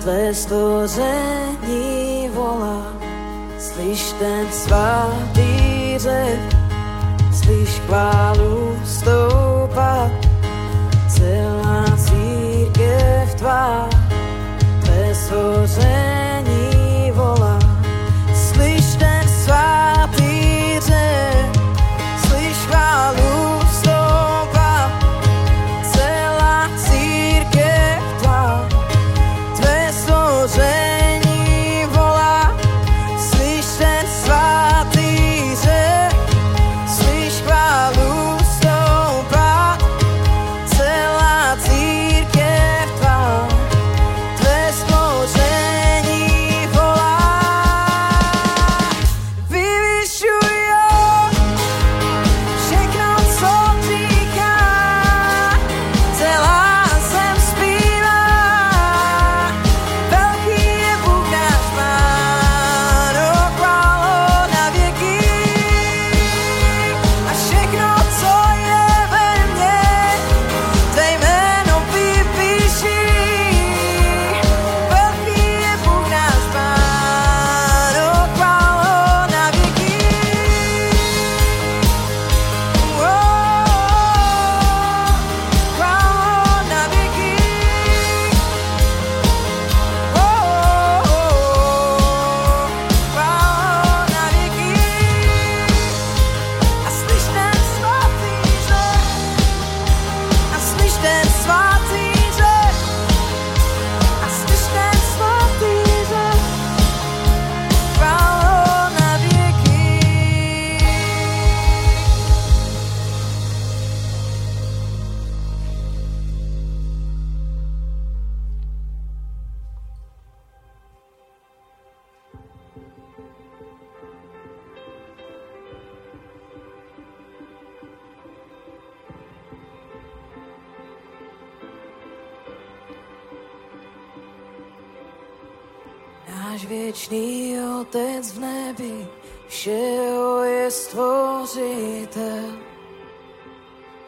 tvé stvoření volá. Slyš ten svatý řev, slyš chválu stoupat, celá církev tvá, tvé stvoření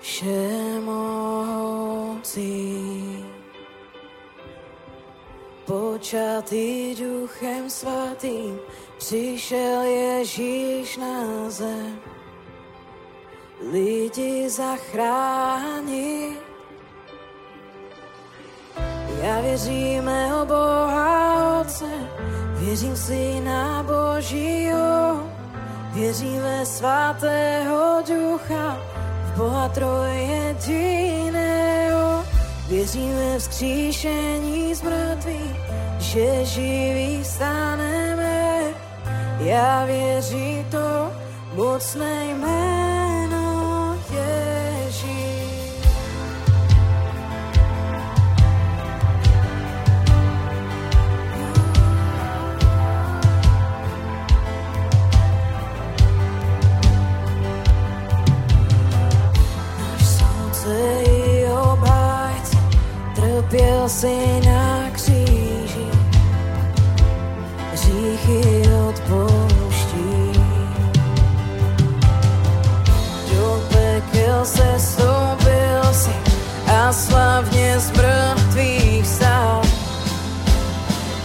všemocí. Počatý duchem svatým, přišel Ježíš na zem, lidi zachránit. Já věřím mého Boha Otce, věřím Syna Božího, věřím ve svatého ducha, Boha trojediného. Věřím ve vzkříšení z mrtvých, že živí staneme. Já věřím to mocné jméno trpěl si na kříži, hříchy odpouští. Do pekel se stoupil si a slavně z mrtvých stál.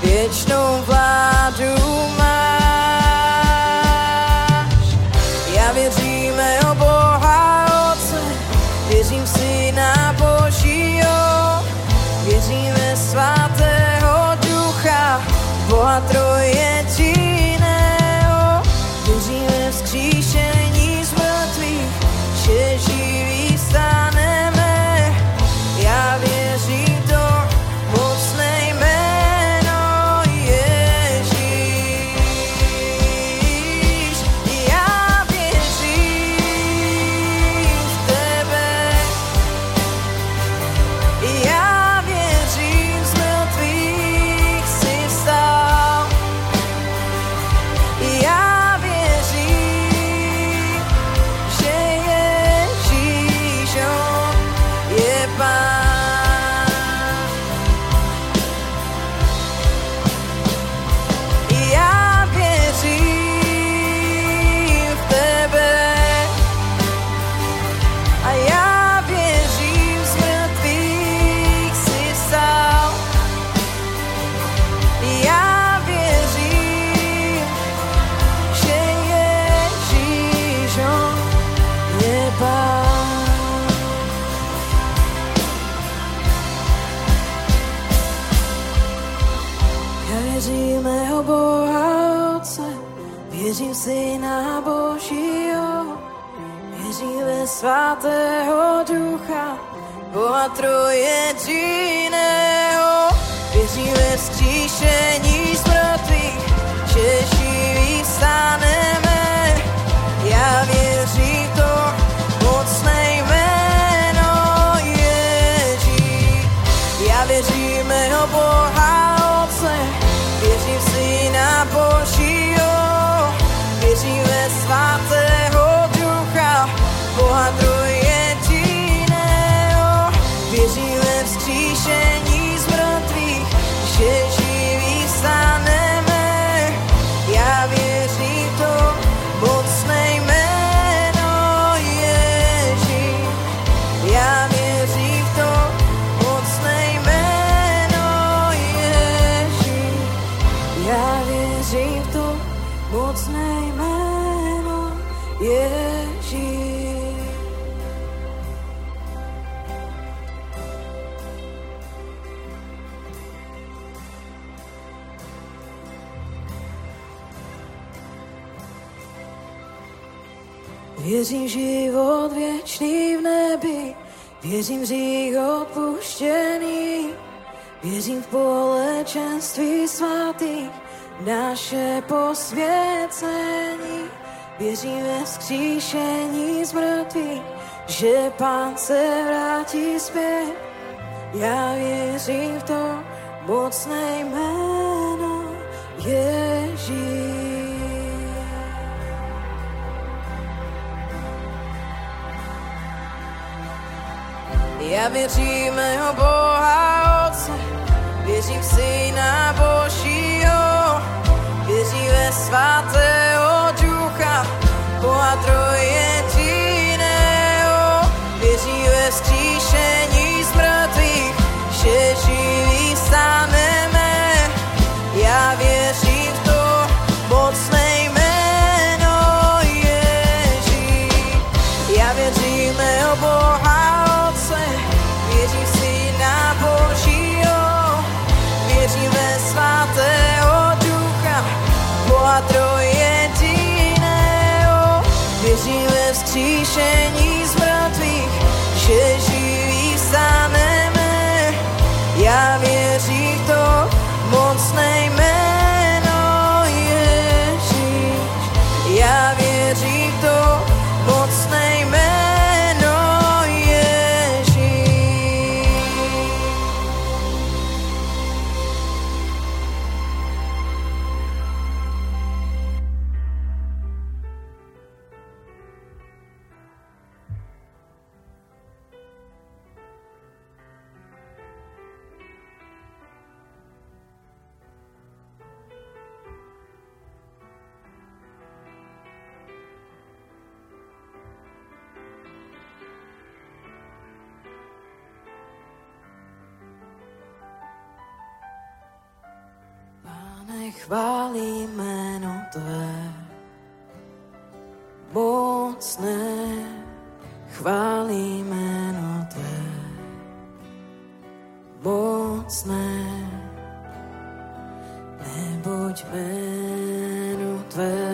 Věčnou vládu Syna Božího, věřím ve svatého ducha, Boha trojediného. Věřím ve vzkříšení Věřím život věčný v nebi, věřím řích odpuštěný, věřím v společenství svatých, naše posvěcení. Věřím ve vzkříšení z mrtvých, že Pán se vrátí zpět. Já věřím v to mocné jméno Ježíš. Já věřím mého Boha Otce, věřím v Syna Božího, věřím ve svatého ducha, Boha trojediného, věřím ve skříšení z mrtvých, že živý stane. 一身泥 chválí jméno Tvé, mocné, chválí jméno Tvé, mocné, neboť jménu Tvému.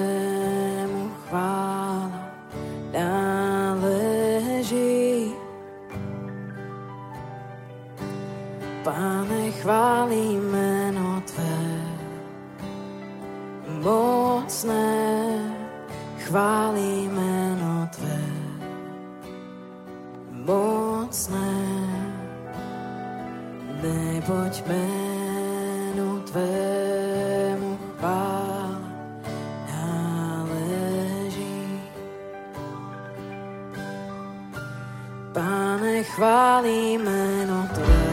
Pane, chválí mocné, chválí jméno Tvé, mocné, neboť jménu Tvému chvála náleží. Pane, chválí jméno Tvé,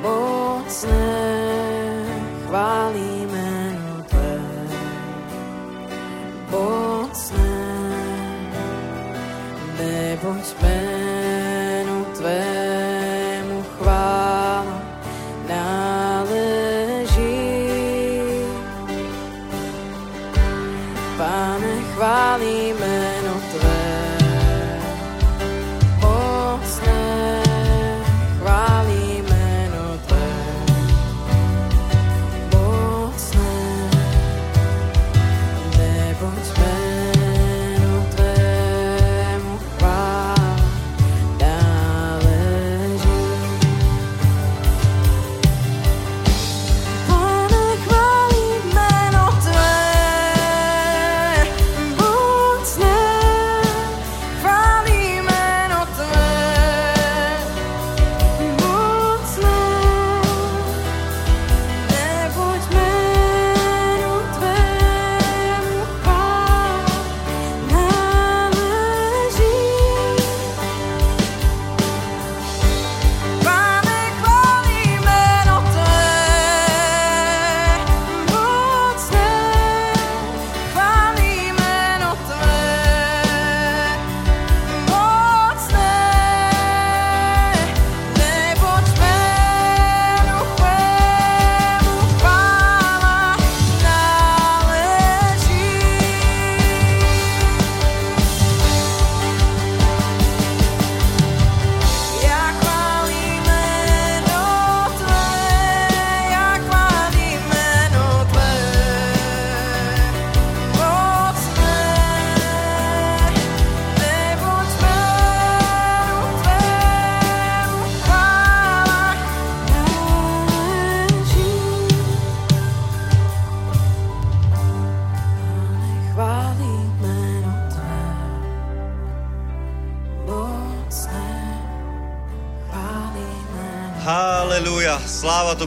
mocné, neboť jménu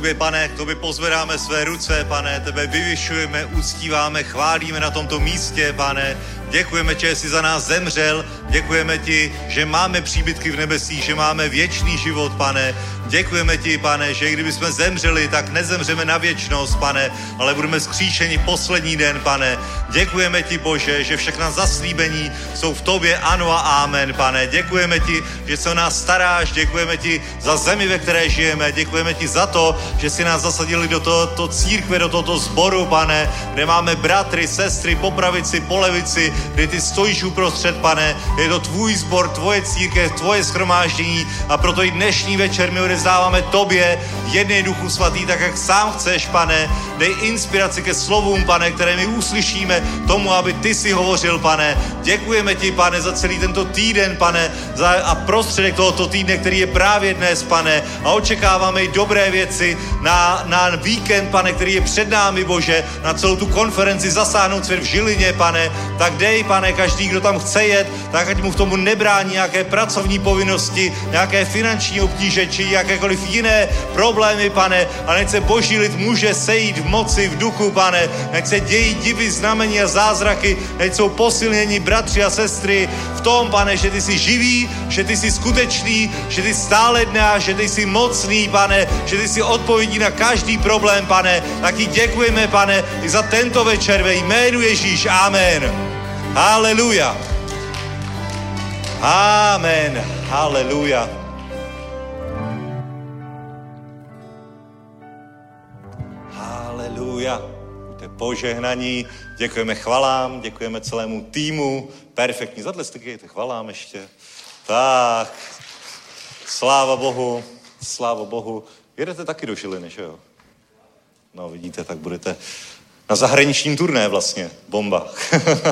tobě, pane, k tobě pozvedáme své ruce, pane, tebe vyvyšujeme, uctíváme, chválíme na tomto místě, pane. Děkujeme že jsi za nás zemřel, děkujeme ti, že máme příbytky v nebesích, že máme věčný život, pane. Děkujeme ti, pane, že i kdyby jsme zemřeli, tak nezemřeme na věčnost, pane, ale budeme skříšeni poslední den, pane. Děkujeme ti, Bože, že všechna zaslíbení jsou v tobě, ano a amen, pane. Děkujeme ti, že se o nás staráš, děkujeme ti za zemi, ve které žijeme, děkujeme ti za to, že si nás zasadili do tohoto církve, do tohoto sboru, pane, kde máme bratry, sestry, po pravici, po levici, kde ty stojíš uprostřed, pane. Je to tvůj sbor, tvoje církev, tvoje schromáždění a proto i dnešní večer my odezdáváme tobě, jedný duchu svatý, tak jak sám chceš, pane. Dej inspiraci ke slovům, pane, které my uslyšíme tomu, aby ty si hovořil, pane. Děkujeme ti, pane, za celý tento týden, pane, za, a prostředek tohoto týdne, který je právě dnes, pane. A očekáváme i dobré věci na, na víkend, pane, který je před námi, Bože, na celou tu konferenci zasáhnout svět v Žilině, pane. Tak dej, pane, každý, kdo tam chce jet, tak ať mu v tomu nebrání nějaké pracovní povinnosti, nějaké finanční obtíže či jakékoliv jiné problémy, pane. A nech se boží lid může sejít v moci, v duchu, pane. Nech se dějí divy, znamení a zázraky, nech jsou posilnění bratři a sestry v tom, pane, že ty jsi živý, že ty jsi skutečný, že ty stále dná, že ty jsi mocný, pane, že ty jsi odpovědí na každý problém, pane. Tak ti děkujeme, pane, i za tento večer ve jménu Ježíš. Amen. Haleluja. Amen. Haleluja. Požehnaní. Děkujeme chvalám, děkujeme celému týmu. Perfektní. Zatlestikejte chvalám ještě. Tak. Sláva Bohu. Sláva Bohu. Jedete taky do Žiliny, že jo? No vidíte, tak budete na zahraničním turné vlastně. Bomba.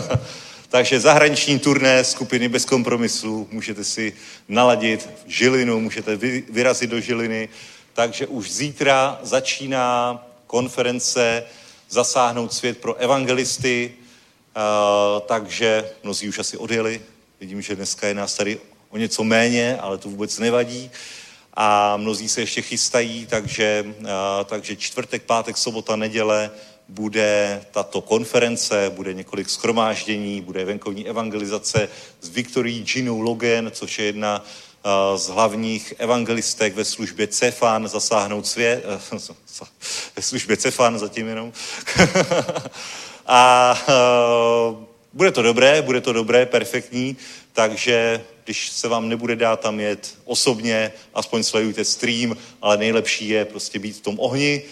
Takže zahraniční turné skupiny bez kompromisů, můžete si naladit Žilinu, můžete vyrazit do Žiliny. Takže už zítra začíná konference Zasáhnout svět pro evangelisty, uh, takže mnozí už asi odjeli. Vidím, že dneska je nás tady o něco méně, ale to vůbec nevadí. A mnozí se ještě chystají, takže, uh, takže čtvrtek, pátek, sobota, neděle bude tato konference, bude několik schromáždění, bude venkovní evangelizace s Viktorií Ginou Logan, což je jedna eh, z hlavních evangelistek ve službě Cefan, zasáhnout svět, eh, ve službě Cefan zatím jenom. a uh, bude to dobré, bude to dobré, perfektní, takže když se vám nebude dát tam jet osobně, aspoň sledujte stream, ale nejlepší je prostě být v tom ohni,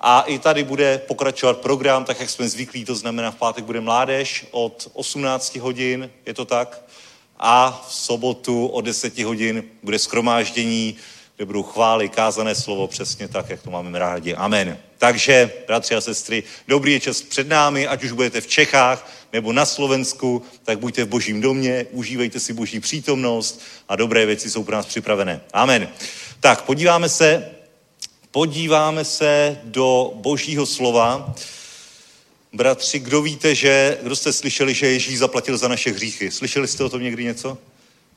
a i tady bude pokračovat program, tak jak jsme zvyklí, to znamená v pátek bude mládež od 18 hodin, je to tak? A v sobotu od 10 hodin bude skromáždění, kde budou chvály, kázané slovo, přesně tak, jak to máme rádi. Amen. Takže, bratři a sestry, dobrý je čas před námi, ať už budete v Čechách nebo na Slovensku, tak buďte v božím domě, užívejte si boží přítomnost a dobré věci jsou pro nás připravené. Amen. Tak, podíváme se podíváme se do božího slova. Bratři, kdo víte, že, kdo jste slyšeli, že Ježíš zaplatil za naše hříchy? Slyšeli jste o tom někdy něco?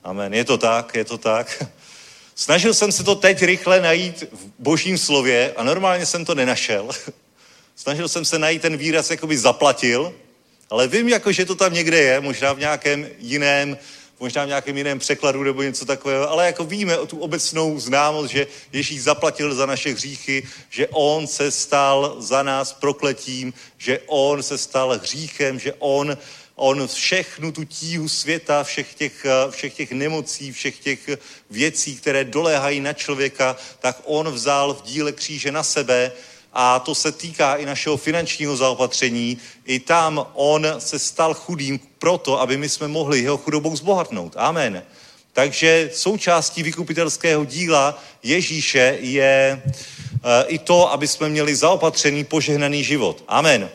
Amen. Je to tak, je to tak. Snažil jsem se to teď rychle najít v božím slově a normálně jsem to nenašel. Snažil jsem se najít ten výraz, jakoby zaplatil, ale vím, jako, že to tam někde je, možná v nějakém jiném možná v nějakém jiném překladu nebo něco takového, ale jako víme o tu obecnou známost, že Ježíš zaplatil za naše hříchy, že on se stal za nás prokletím, že on se stal hříchem, že on on všechnu tu tíhu světa, všech těch, všech těch nemocí, všech těch věcí, které doléhají na člověka, tak on vzal v díle kříže na sebe a to se týká i našeho finančního zaopatření. I tam on se stal chudým proto, aby my jsme mohli jeho chudobou zbohatnout. Amen. Takže součástí vykupitelského díla Ježíše je e, i to, aby jsme měli zaopatřený, požehnaný život. Amen.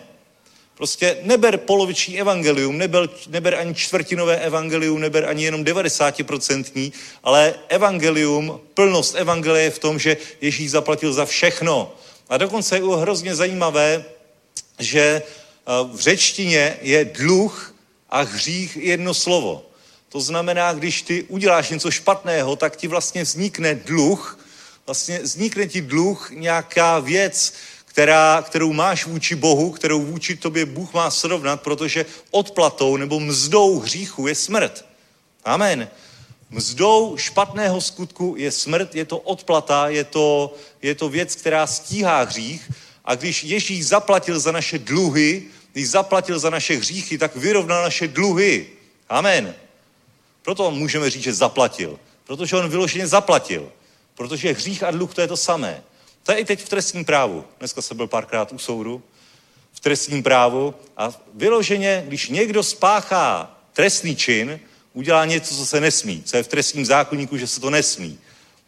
Prostě neber poloviční evangelium, neber, neber ani čtvrtinové evangelium, neber ani jenom 90%, ale evangelium, plnost evangelie je v tom, že Ježíš zaplatil za všechno. A dokonce je hrozně zajímavé, že eh, v řečtině je dluh a hřích jedno slovo. To znamená, když ty uděláš něco špatného, tak ti vlastně vznikne dluh, vlastně vznikne ti dluh nějaká věc, která, kterou máš vůči Bohu, kterou vůči tobě Bůh má srovnat, protože odplatou nebo mzdou hříchu je smrt. Amen. Mzdou špatného skutku je smrt, je to odplata, je to, je to věc, která stíhá hřích. A když Ježíš zaplatil za naše dluhy, když zaplatil za naše hříchy, tak vyrovnal naše dluhy. Amen. Proto můžeme říct, že zaplatil. Protože on vyloženě zaplatil. Protože hřích a dluh to je to samé. To je i teď v trestním právu. Dneska jsem byl párkrát u soudu v trestním právu a vyloženě, když někdo spáchá trestný čin, udělá něco, co se nesmí, co je v trestním zákonníku, že se to nesmí,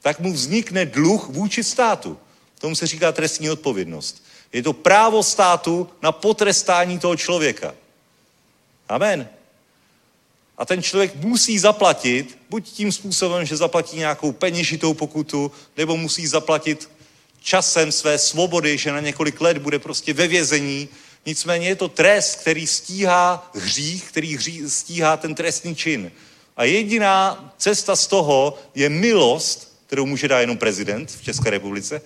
tak mu vznikne dluh vůči státu. Tomu se říká trestní odpovědnost. Je to právo státu na potrestání toho člověka. Amen. A ten člověk musí zaplatit, buď tím způsobem, že zaplatí nějakou peněžitou pokutu, nebo musí zaplatit časem své svobody, že na několik let bude prostě ve vězení, Nicméně je to trest, který stíhá hřích, který hří, stíhá ten trestný čin. A jediná cesta z toho je milost, kterou může dát jenom prezident v České republice.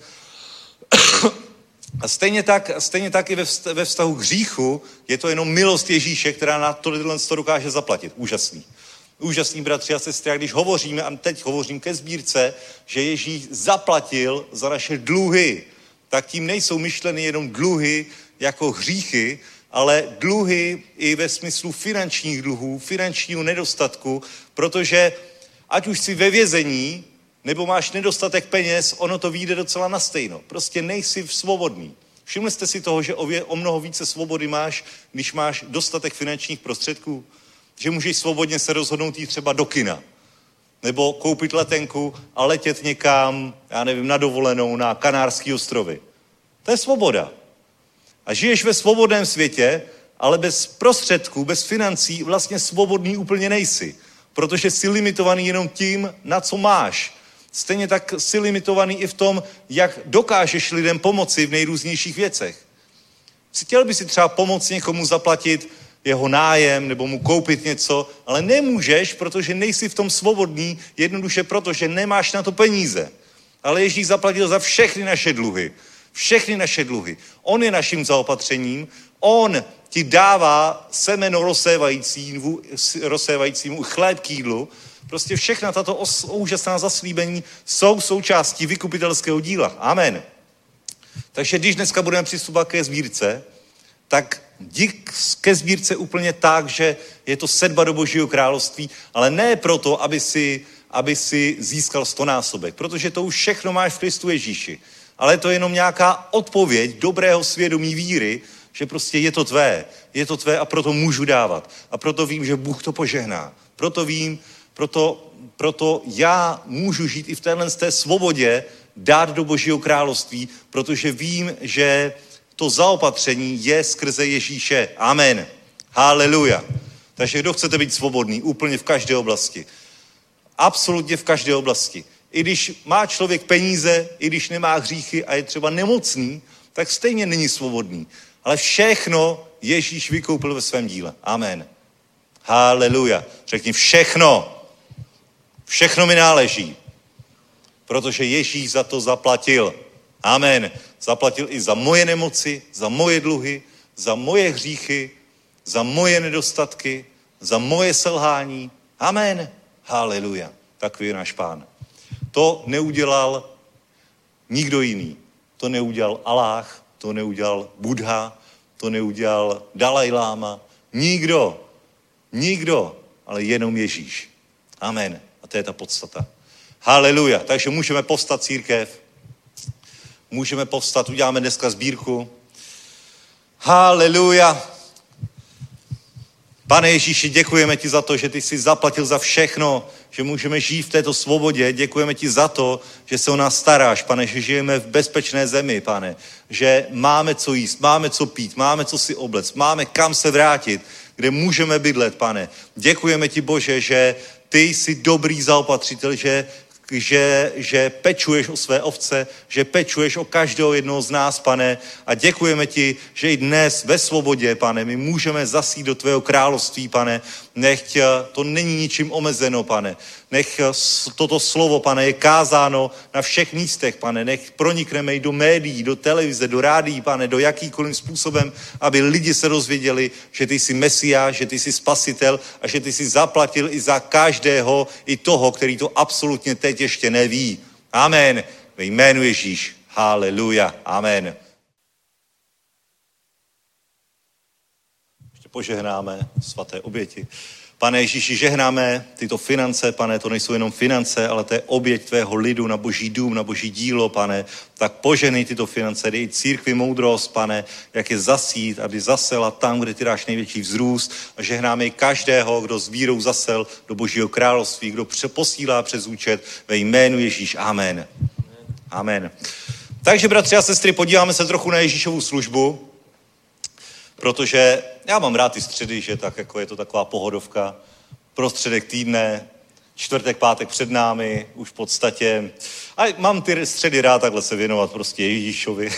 A stejně tak, stejně tak i ve vztahu k hříchu je to jenom milost Ježíše, která na tohle to dokáže zaplatit. Úžasný. Úžasný, bratři a sestry. A když hovoříme, a teď hovořím ke sbírce, že Ježíš zaplatil za naše dluhy, tak tím nejsou myšleny jenom dluhy jako hříchy, ale dluhy i ve smyslu finančních dluhů, finančního nedostatku, protože ať už jsi ve vězení, nebo máš nedostatek peněz, ono to vyjde docela na stejno. Prostě nejsi svobodný. Všimli jste si toho, že o, o mnoho více svobody máš, když máš dostatek finančních prostředků? Že můžeš svobodně se rozhodnout jít třeba do kina. Nebo koupit letenku a letět někam, já nevím, na dovolenou na Kanárský ostrovy. To je svoboda. A žiješ ve svobodném světě, ale bez prostředků, bez financí vlastně svobodný úplně nejsi. Protože jsi limitovaný jenom tím, na co máš. Stejně tak jsi limitovaný i v tom, jak dokážeš lidem pomoci v nejrůznějších věcech. Chtěl by si třeba pomoct někomu zaplatit jeho nájem nebo mu koupit něco, ale nemůžeš, protože nejsi v tom svobodný, jednoduše proto, že nemáš na to peníze. Ale Ježíš zaplatil za všechny naše dluhy. Všechny naše dluhy. On je naším zaopatřením, on ti dává semeno rozsévajícímu, rozsévajícímu chléb k jídlu. Prostě všechna tato os, úžasná zaslíbení jsou součástí vykupitelského díla. Amen. Takže když dneska budeme přistupovat ke sbírce, tak dík ke sbírce úplně tak, že je to sedba do božího království, ale ne proto, aby si, aby si získal stonásobek, protože to už všechno máš v Kristu Ježíši. Ale je to jenom nějaká odpověď dobrého svědomí víry, že prostě je to tvé, je to tvé a proto můžu dávat. A proto vím, že Bůh to požehná. Proto vím, proto, proto já můžu žít i v téhle té svobodě, dát do Božího království, protože vím, že to zaopatření je skrze Ježíše. Amen. Haleluja. Takže kdo chcete být svobodný? Úplně v každé oblasti. Absolutně v každé oblasti. I když má člověk peníze, i když nemá hříchy a je třeba nemocný, tak stejně není svobodný. Ale všechno Ježíš vykoupil ve svém díle. Amen. Haleluja. Řekni všechno. Všechno mi náleží. Protože Ježíš za to zaplatil. Amen. Zaplatil i za moje nemoci, za moje dluhy, za moje hříchy, za moje nedostatky, za moje selhání. Amen. Haleluja. Takový je náš pán. To neudělal nikdo jiný. To neudělal Aláh, to neudělal Buddha, to neudělal Dalaj Lama. Nikdo. Nikdo. Ale jenom Ježíš. Amen. A to je ta podstata. Haleluja. Takže můžeme povstat církev. Můžeme povstat, uděláme dneska sbírku. Haleluja. Pane Ježíši, děkujeme ti za to, že ty jsi zaplatil za všechno, že můžeme žít v této svobodě. Děkujeme ti za to, že se o nás staráš, pane, že žijeme v bezpečné zemi, pane, že máme co jíst, máme co pít, máme co si oblec, máme kam se vrátit, kde můžeme bydlet, pane. Děkujeme ti, Bože, že ty jsi dobrý zaopatřitel, že že, že pečuješ o své ovce, že pečuješ o každého jednoho z nás, pane. A děkujeme ti, že i dnes ve svobodě, pane, my můžeme zasít do tvého království, pane. Nechť to není ničím omezeno, pane. Nech toto slovo, pane, je kázáno na všech místech, pane. Nech pronikneme i do médií, do televize, do rádií, pane, do jakýkoliv způsobem, aby lidi se dozvěděli, že ty jsi Mesia, že ty jsi spasitel a že ty jsi zaplatil i za každého, i toho, který to absolutně teď ještě neví. Amen. Ve jménu Ježíš. Haleluja. Amen. Ještě požehnáme svaté oběti. Pane Ježíši, žehnáme tyto finance, pane, to nejsou jenom finance, ale to je oběť tvého lidu na boží dům, na boží dílo, pane. Tak poženej tyto finance, dej církvi moudrost, pane, jak je zasít, aby zasela tam, kde ty dáš největší vzrůst. A žehnáme každého, kdo s vírou zasel do božího království, kdo posílá přes účet ve jménu Ježíš. Amen. Amen. Takže, bratři a sestry, podíváme se trochu na Ježíšovu službu protože já mám rád ty středy, že tak jako je to taková pohodovka, prostředek týdne, čtvrtek, pátek před námi, už v podstatě. A mám ty středy rád takhle se věnovat prostě Ježíšovi.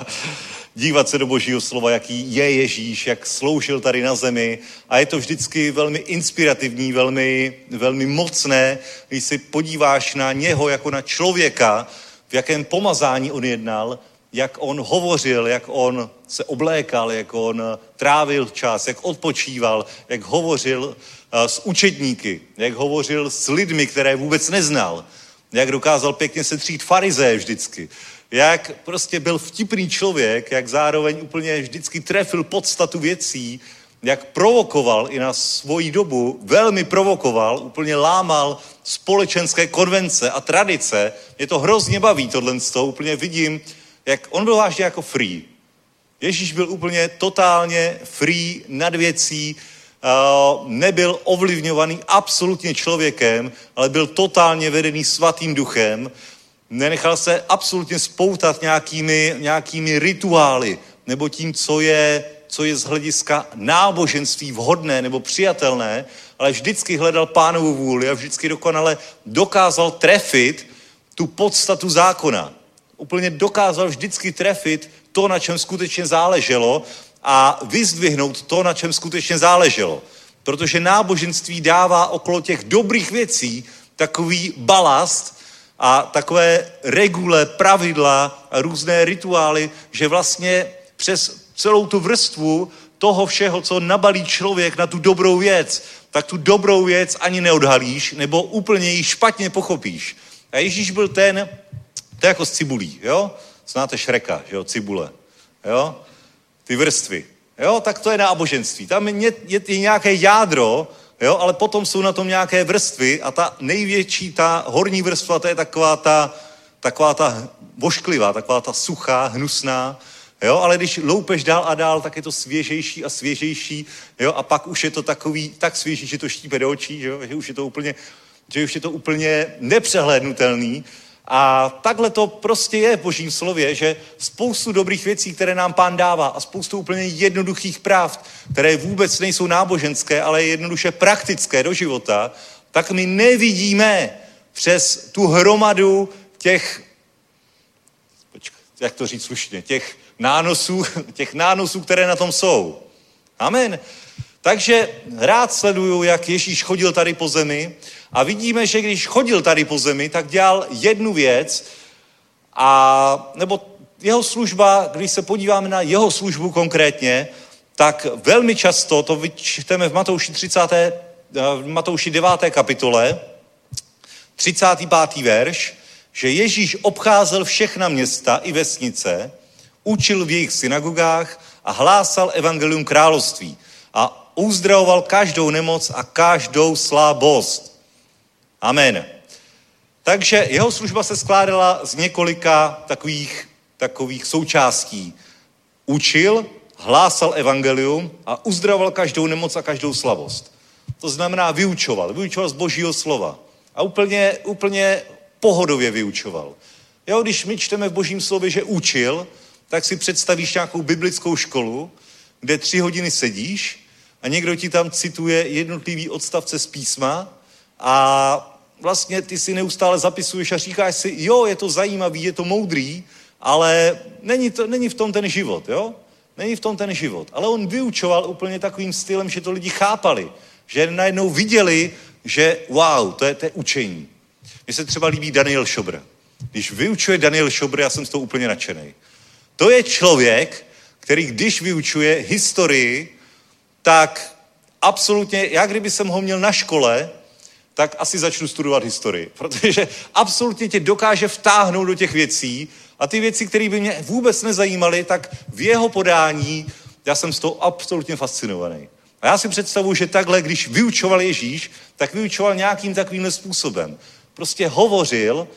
Dívat se do božího slova, jaký je Ježíš, jak sloužil tady na zemi. A je to vždycky velmi inspirativní, velmi, velmi mocné, když si podíváš na něho jako na člověka, v jakém pomazání on jednal, jak on hovořil, jak on se oblékal, jak on trávil čas, jak odpočíval, jak hovořil eh, s učedníky, jak hovořil s lidmi, které vůbec neznal, jak dokázal pěkně se třít farizé vždycky, jak prostě byl vtipný člověk, jak zároveň úplně vždycky trefil podstatu věcí, jak provokoval i na svoji dobu, velmi provokoval, úplně lámal společenské konvence a tradice. Mě to hrozně baví tohle úplně vidím, jak on byl vážně jako free. Ježíš byl úplně totálně free nad věcí, nebyl ovlivňovaný absolutně člověkem, ale byl totálně vedený svatým duchem, nenechal se absolutně spoutat nějakými, nějakými rituály nebo tím, co je, co je z hlediska náboženství vhodné nebo přijatelné, ale vždycky hledal pánovu vůli a vždycky dokonale dokázal trefit tu podstatu zákona. Úplně dokázal vždycky trefit to, na čem skutečně záleželo a vyzdvihnout to, na čem skutečně záleželo. Protože náboženství dává okolo těch dobrých věcí takový balast a takové regule, pravidla a různé rituály, že vlastně přes celou tu vrstvu toho všeho, co nabalí člověk na tu dobrou věc, tak tu dobrou věc ani neodhalíš, nebo úplně ji špatně pochopíš. A Ježíš byl ten, to je jako s cibulí, jo? Znáte Šreka, že jo, cibule, jo? Ty vrstvy. Jo, tak to je náboženství. Tam je, je, je nějaké jádro, jo, ale potom jsou na tom nějaké vrstvy a ta největší, ta horní vrstva, to je taková ta, taková ta vošklivá, taková ta suchá, hnusná, jo, ale když loupeš dál a dál, tak je to svěžejší a svěžejší, jo, a pak už je to takový, tak svěží, že to štípe do očí, jo, že už je to úplně, že už je to úplně nepřehlédnutelný, a takhle to prostě je v božím slově, že spoustu dobrých věcí, které nám pán dává a spoustu úplně jednoduchých práv, které vůbec nejsou náboženské, ale jednoduše praktické do života, tak my nevidíme přes tu hromadu těch, jak to říct slušně, těch nánosů, těch nánosů, které na tom jsou. Amen. Takže rád sleduju, jak Ježíš chodil tady po zemi a vidíme, že když chodil tady po zemi, tak dělal jednu věc, a, nebo jeho služba, když se podíváme na jeho službu konkrétně, tak velmi často, to vyčteme v Matouši 30. Eh, v Matouši 9. kapitole, 35. verš, že Ježíš obcházel všechna města i vesnice, učil v jejich synagogách a hlásal evangelium království a uzdravoval každou nemoc a každou slabost. Amen. Takže jeho služba se skládala z několika takových, takových součástí. Učil, hlásal evangelium a uzdravoval každou nemoc a každou slavost. To znamená vyučoval, vyučoval z božího slova. A úplně, úplně pohodově vyučoval. Jo, když my čteme v božím slově, že učil, tak si představíš nějakou biblickou školu, kde tři hodiny sedíš a někdo ti tam cituje jednotlivý odstavce z písma a vlastně ty si neustále zapisuješ a říkáš si, jo, je to zajímavý, je to moudrý, ale není, to, není v tom ten život, jo? Není v tom ten život. Ale on vyučoval úplně takovým stylem, že to lidi chápali. Že najednou viděli, že wow, to je, to je učení. Mně se třeba líbí Daniel Šobr. Když vyučuje Daniel Šobr, já jsem z toho úplně nadšený. To je člověk, který když vyučuje historii, tak absolutně, já kdyby jsem ho měl na škole, tak asi začnu studovat historii, protože absolutně tě dokáže vtáhnout do těch věcí a ty věci, které by mě vůbec nezajímaly, tak v jeho podání já jsem z toho absolutně fascinovaný. A já si představuji, že takhle, když vyučoval Ježíš, tak vyučoval nějakým takovým způsobem. Prostě hovořil,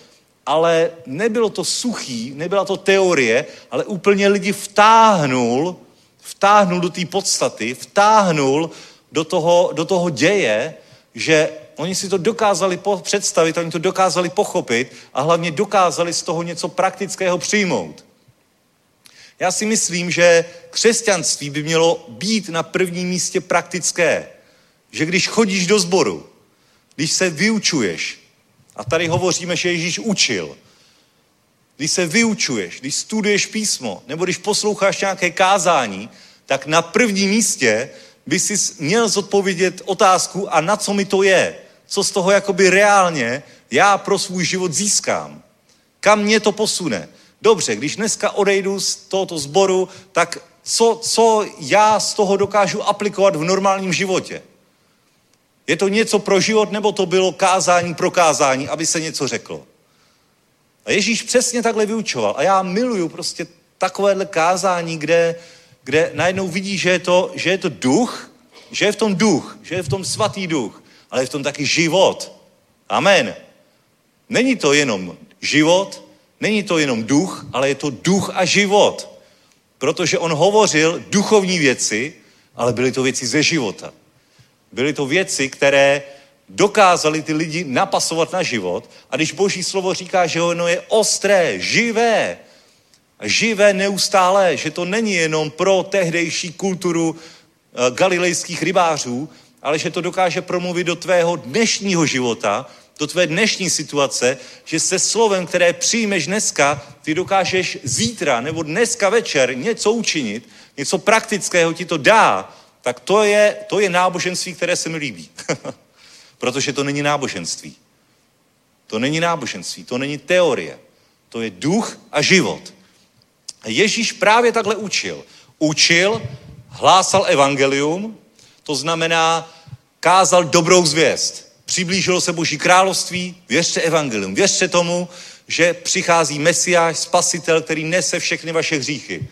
ale nebylo to suchý, nebyla to teorie, ale úplně lidi vtáhnul, vtáhnul do té podstaty, vtáhnul do toho, do toho děje, že Oni si to dokázali představit, oni to dokázali pochopit a hlavně dokázali z toho něco praktického přijmout. Já si myslím, že křesťanství by mělo být na prvním místě praktické. Že když chodíš do sboru, když se vyučuješ, a tady hovoříme, že Ježíš učil, když se vyučuješ, když studuješ písmo, nebo když posloucháš nějaké kázání, tak na prvním místě by si měl zodpovědět otázku, a na co mi to je? co z toho jakoby reálně já pro svůj život získám. Kam mě to posune. Dobře, když dneska odejdu z tohoto sboru, tak co, co já z toho dokážu aplikovat v normálním životě? Je to něco pro život, nebo to bylo kázání pro kázání, aby se něco řeklo? A Ježíš přesně takhle vyučoval. A já miluju prostě takovéhle kázání, kde, kde najednou vidí, že je, to, že je to duch, že je v tom duch, že je v tom svatý duch ale je v tom taky život. Amen. Není to jenom život, Není to jenom duch, ale je to duch a život. Protože on hovořil duchovní věci, ale byly to věci ze života. Byly to věci, které dokázali ty lidi napasovat na život. A když Boží slovo říká, že ono je ostré, živé, živé neustále, že to není jenom pro tehdejší kulturu eh, galilejských rybářů, ale že to dokáže promluvit do tvého dnešního života, do tvé dnešní situace, že se slovem, které přijmeš dneska, ty dokážeš zítra nebo dneska večer něco učinit, něco praktického ti to dá, tak to je, to je náboženství, které se mi líbí. Protože to není náboženství. To není náboženství, to není teorie. To je duch a život. Ježíš právě takhle učil. Učil, hlásal evangelium, to znamená, kázal dobrou zvěst. Přiblížilo se Boží království, věřte evangelium, věřte tomu, že přichází Mesiáš, spasitel, který nese všechny vaše hříchy.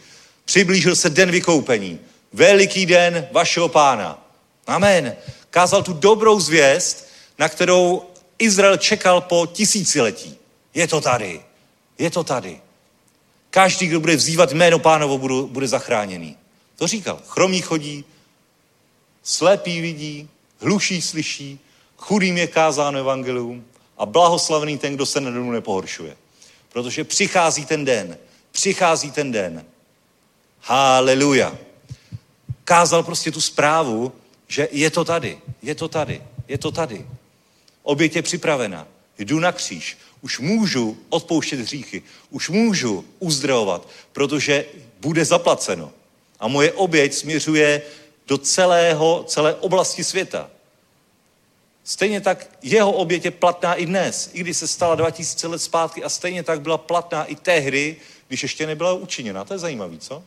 Přiblížil se den vykoupení, veliký den vašeho pána. Amen. Kázal tu dobrou zvěst, na kterou Izrael čekal po tisíciletí. Je to tady. Je to tady. Každý, kdo bude vzývat jméno pánovo, bude, bude zachráněný. To říkal. Chromí chodí, slepý vidí, hluší slyší, chudým je kázáno evangelium a blahoslavný ten, kdo se na dnu nepohoršuje. Protože přichází ten den. Přichází ten den. Haleluja. Kázal prostě tu zprávu, že je to tady, je to tady, je to tady. Oběť je připravena. Jdu na kříž. Už můžu odpouštět hříchy. Už můžu uzdravovat, protože bude zaplaceno. A moje oběť směřuje do celého, celé oblasti světa. Stejně tak jeho oběť je platná i dnes, i když se stala 2000 let zpátky a stejně tak byla platná i tehdy, když ještě nebyla učiněna. To je zajímavé, co?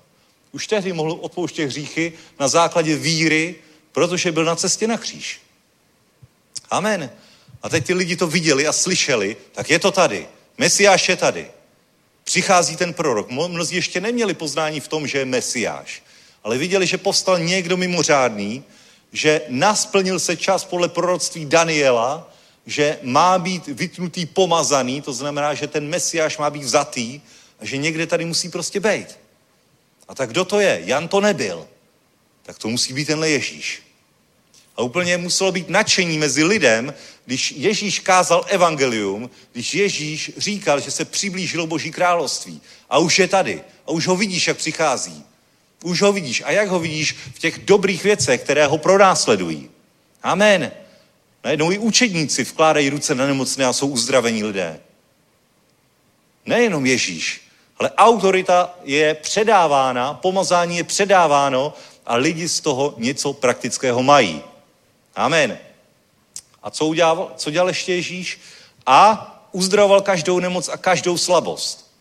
Už tehdy mohl odpouštět hříchy na základě víry, protože byl na cestě na kříž. Amen. A teď ty lidi to viděli a slyšeli, tak je to tady. Mesiáš je tady. Přichází ten prorok. Mnozí ještě neměli poznání v tom, že je Mesiáš, ale viděli, že povstal někdo mimořádný, že nasplnil se čas podle proroctví Daniela, že má být vytnutý pomazaný, to znamená, že ten Mesiáš má být vzatý a že někde tady musí prostě být. A tak kdo to je? Jan to nebyl. Tak to musí být tenhle Ježíš. A úplně muselo být nadšení mezi lidem, když Ježíš kázal evangelium, když Ježíš říkal, že se přiblížilo Boží království. A už je tady. A už ho vidíš, jak přichází. Už ho vidíš. A jak ho vidíš? V těch dobrých věcech, které ho pronásledují. Amen. Najednou i učedníci vkládají ruce na nemocné a jsou uzdravení lidé. Nejenom Ježíš, ale autorita je předávána, pomazání je předáváno a lidi z toho něco praktického mají. Amen. A co udělal, co dělal ještě Ježíš? A uzdravoval každou nemoc a každou slabost.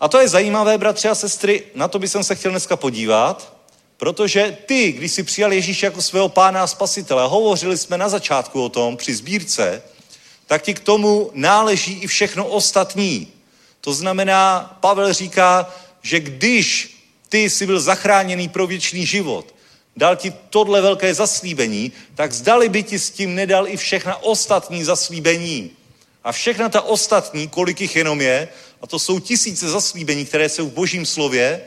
A to je zajímavé, bratři a sestry, na to bych se chtěl dneska podívat, protože ty, když si přijal Ježíš jako svého pána a spasitele, hovořili jsme na začátku o tom při sbírce, tak ti k tomu náleží i všechno ostatní. To znamená, Pavel říká, že když ty jsi byl zachráněný pro věčný život, dal ti tohle velké zaslíbení, tak zdali by ti s tím nedal i všechna ostatní zaslíbení. A všechna ta ostatní, kolik jich jenom je, a to jsou tisíce zaslíbení, které jsou v božím slově,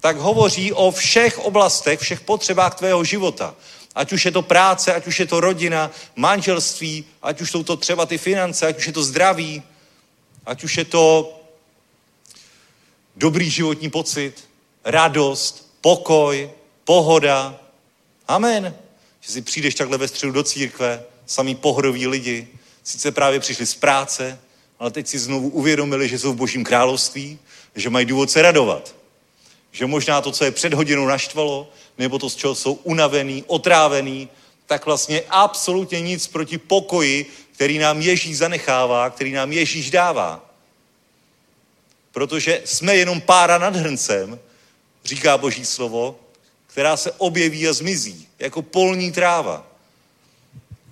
tak hovoří o všech oblastech, všech potřebách tvého života. Ať už je to práce, ať už je to rodina, manželství, ať už jsou to třeba ty finance, ať už je to zdraví, ať už je to dobrý životní pocit, radost, pokoj, pohoda, Amen. Že si přijdeš takhle ve středu do církve, samý pohroví lidi, sice právě přišli z práce, ale teď si znovu uvědomili, že jsou v božím království, že mají důvod se radovat. Že možná to, co je před hodinou naštvalo, nebo to, z čeho jsou unavený, otrávený, tak vlastně absolutně nic proti pokoji, který nám Ježíš zanechává, který nám Ježíš dává. Protože jsme jenom pára nad hrncem, říká Boží slovo, která se objeví a zmizí, jako polní tráva.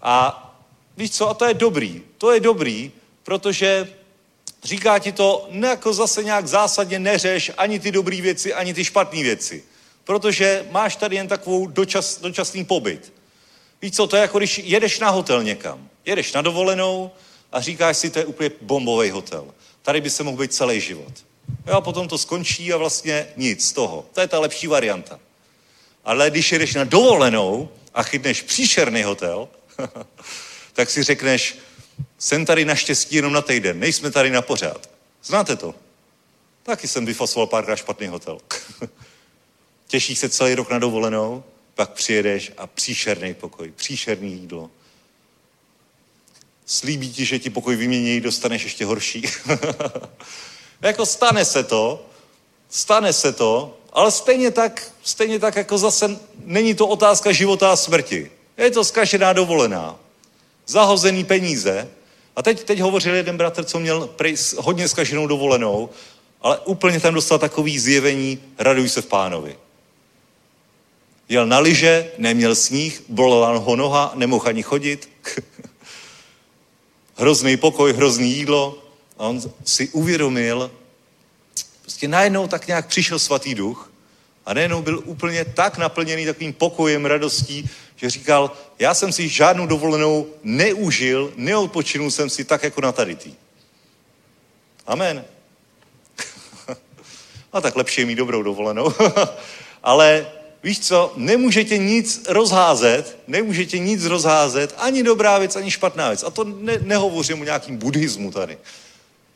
A víš co, a to je dobrý. To je dobrý, protože říká ti to ne jako zase nějak zásadně neřeš ani ty dobré věci, ani ty špatné věci. Protože máš tady jen takovou dočas, dočasný pobyt. Víš co, to je jako když jedeš na hotel někam. Jedeš na dovolenou a říkáš si, to je úplně bombový hotel. tady by se mohl být celý život. Jo, a potom to skončí a vlastně nic z toho. To je ta lepší varianta. Ale když jdeš na dovolenou a chytneš příšerný hotel, tak si řekneš, jsem tady naštěstí jenom na týden, nejsme tady na pořád. Znáte to? Taky jsem vyfasoval párkrát špatný hotel. Těšíš se celý rok na dovolenou, pak přijedeš a příšerný pokoj, příšerný jídlo. Slíbí ti, že ti pokoj vymění, dostaneš ještě horší. jako stane se to, stane se to, ale stejně tak, stejně tak jako zase není to otázka života a smrti. Je to zkažená dovolená. Zahozený peníze. A teď, teď hovořil jeden bratr, co měl hodně zkaženou dovolenou, ale úplně tam dostal takový zjevení, raduj se v pánovi. Jel na lyže, neměl sníh, bolela ho noha, nemohl ani chodit. hrozný pokoj, hrozný jídlo. A on si uvědomil, prostě najednou tak nějak přišel svatý duch a najednou byl úplně tak naplněný takovým pokojem, radostí, že říkal, já jsem si žádnou dovolenou neužil, neodpočinul jsem si tak jako na tady tý. Amen. a tak lepší je mít dobrou dovolenou. Ale víš co, nemůžete nic rozházet, nemůžete nic rozházet, ani dobrá věc, ani špatná věc. A to ne, nehovořím o nějakým buddhismu tady.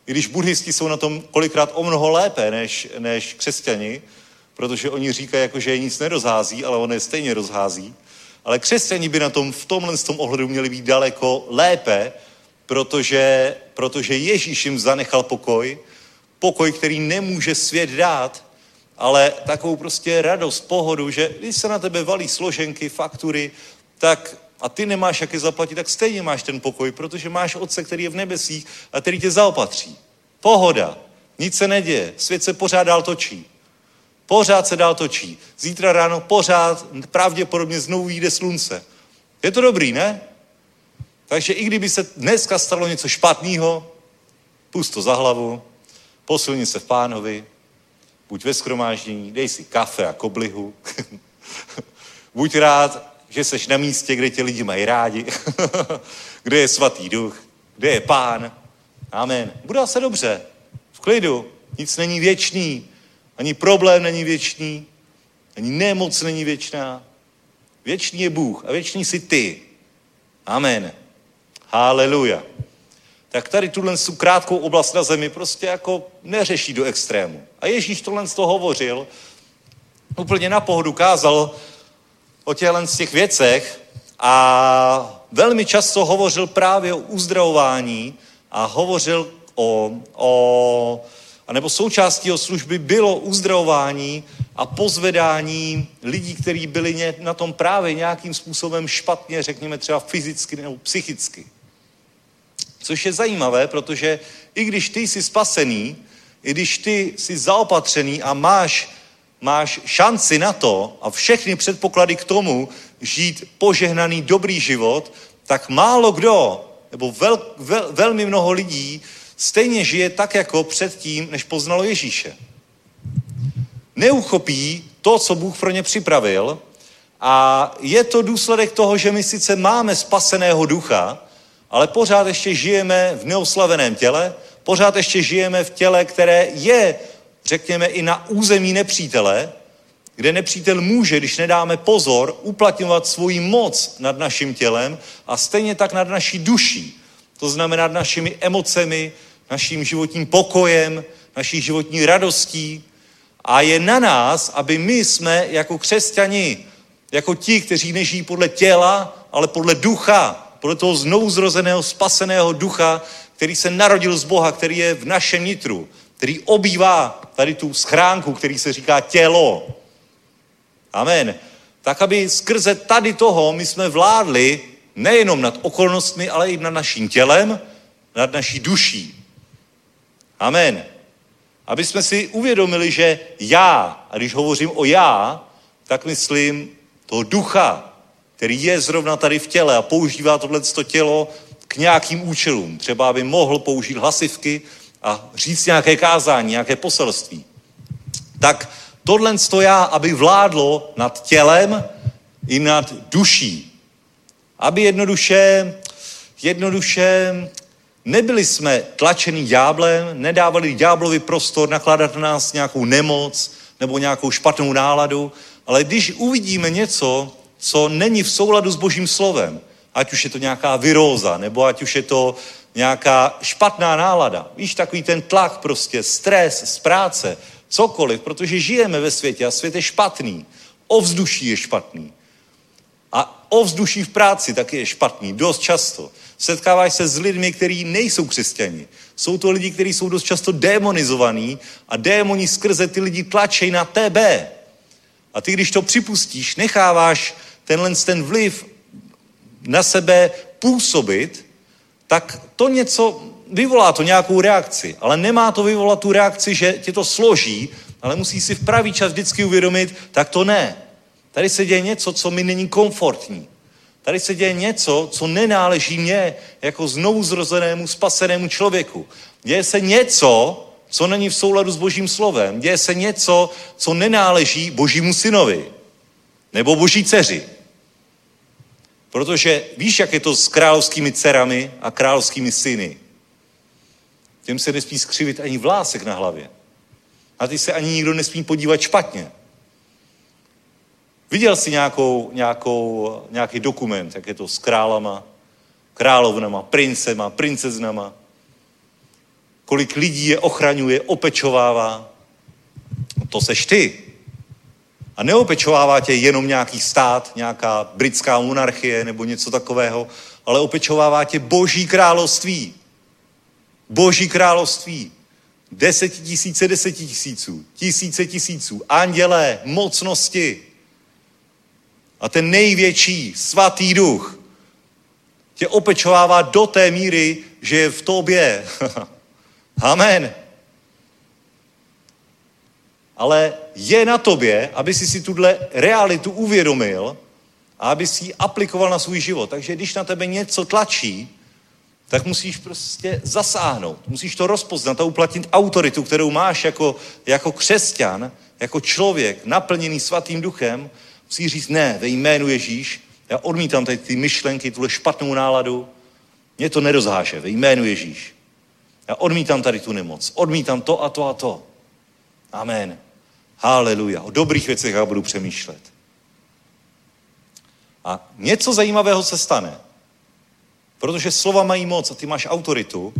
I když buddhisti jsou na tom kolikrát o mnoho lépe než, než křesťani, protože oni říkají, jako, že je nic nerozhází, ale on je stejně rozhází. Ale křesťani by na tom v tomhle tom ohledu měli být daleko lépe, protože, protože Ježíš jim zanechal pokoj, pokoj, který nemůže svět dát, ale takovou prostě radost, pohodu, že když se na tebe valí složenky, faktury, tak a ty nemáš jak je zaplatit, tak stejně máš ten pokoj, protože máš Otce, který je v nebesích a který tě zaopatří. Pohoda. Nic se neděje. Svět se pořád dál točí. Pořád se dál točí. Zítra ráno pořád pravděpodobně znovu jde slunce. Je to dobrý, ne? Takže i kdyby se dneska stalo něco špatného, pust to za hlavu, posilni se v pánovi, buď ve skromáždění, dej si kafe a koblihu, buď rád, že seš na místě, kde tě lidi mají rádi, kde je svatý duch, kde je pán. Amen. Bude se dobře, v klidu, nic není věčný, ani problém není věčný, ani nemoc není věčná. Věčný je Bůh a věčný si ty. Amen. Haleluja. Tak tady tuhle tu krátkou oblast na zemi prostě jako neřeší do extrému. A Ježíš tohle z toho hovořil, úplně na pohodu kázal o těchto z těch věcech a velmi často hovořil právě o uzdravování a hovořil o, o nebo součástí jeho služby bylo uzdravování a pozvedání lidí, kteří byli na tom právě nějakým způsobem špatně, řekněme třeba fyzicky nebo psychicky. Což je zajímavé, protože i když ty jsi spasený, i když ty jsi zaopatřený a máš, máš šanci na to a všechny předpoklady k tomu žít požehnaný dobrý život, tak málo kdo, nebo vel, vel, velmi mnoho lidí stejně žije tak jako předtím, než poznalo Ježíše. Neuchopí to, co Bůh pro ně připravil a je to důsledek toho, že my sice máme spaseného ducha, ale pořád ještě žijeme v neoslaveném těle, pořád ještě žijeme v těle, které je, řekněme, i na území nepřítele, kde nepřítel může, když nedáme pozor, uplatňovat svoji moc nad naším tělem a stejně tak nad naší duší. To znamená nad našimi emocemi, naším životním pokojem, naší životní radostí. A je na nás, aby my jsme jako křesťani, jako ti, kteří nežijí podle těla, ale podle ducha, podle toho znouzrozeného, spaseného ducha, který se narodil z Boha, který je v našem nitru, který obývá tady tu schránku, který se říká tělo. Amen. Tak, aby skrze tady toho my jsme vládli nejenom nad okolnostmi, ale i nad naším tělem, nad naší duší. Amen. Aby jsme si uvědomili, že já, a když hovořím o já, tak myslím toho ducha, který je zrovna tady v těle a používá tohle tělo k nějakým účelům. Třeba aby mohl použít hlasivky a říct nějaké kázání, nějaké poselství. Tak tohle já, aby vládlo nad tělem i nad duší. Aby jednoduše, jednoduše Nebyli jsme tlačený ďáblem, nedávali ďáblovi prostor nakládat na nás nějakou nemoc nebo nějakou špatnou náladu, ale když uvidíme něco, co není v souladu s Božím slovem, ať už je to nějaká viróza, nebo ať už je to nějaká špatná nálada, víš, takový ten tlak prostě, stres z práce, cokoliv, protože žijeme ve světě a svět je špatný, ovzduší je špatný. A ovzduší v práci taky je špatný, dost často. Setkáváš se s lidmi, kteří nejsou křesťani. Jsou to lidi, kteří jsou dost často demonizovaní a démoni skrze ty lidi tlačej na tebe. A ty, když to připustíš, necháváš tenhle ten vliv na sebe působit, tak to něco, vyvolá to nějakou reakci, ale nemá to vyvolat tu reakci, že tě to složí, ale musí si v pravý čas vždycky uvědomit, tak to ne. Tady se děje něco, co mi není komfortní. Tady se děje něco, co nenáleží mně jako znovu zrozenému, spasenému člověku. Děje se něco, co není v souladu s Božím slovem. Děje se něco, co nenáleží Božímu synovi nebo Boží dceři. Protože víš, jak je to s královskými dcerami a královskými syny. Těm se nesmí skřivit ani vlásek na hlavě. A ty se ani nikdo nesmí podívat špatně. Viděl jsi nějakou, nějakou, nějaký dokument, jak je to s králama, královnama, princema, princeznama? Kolik lidí je ochraňuje, opečovává? No to seš ty. A neopečovává tě jenom nějaký stát, nějaká britská monarchie nebo něco takového, ale opečovává tě boží království. Boží království. Desetitisíce desetitisíců, tisíce tisíců, andělé, mocnosti. A ten největší svatý duch tě opečovává do té míry, že je v tobě. Amen ale je na tobě, aby si si tuhle realitu uvědomil a aby si ji aplikoval na svůj život. Takže když na tebe něco tlačí, tak musíš prostě zasáhnout. Musíš to rozpoznat a uplatnit autoritu, kterou máš jako, jako křesťan, jako člověk naplněný svatým duchem. Musíš říct, ne, ve jménu Ježíš, já odmítám tady ty myšlenky, tuhle špatnou náladu, mě to nerozháže, ve jménu Ježíš. Já odmítám tady tu nemoc, odmítám to a to a to. Amen. Haleluja. O dobrých věcech já budu přemýšlet. A něco zajímavého se stane. Protože slova mají moc a ty máš autoritu,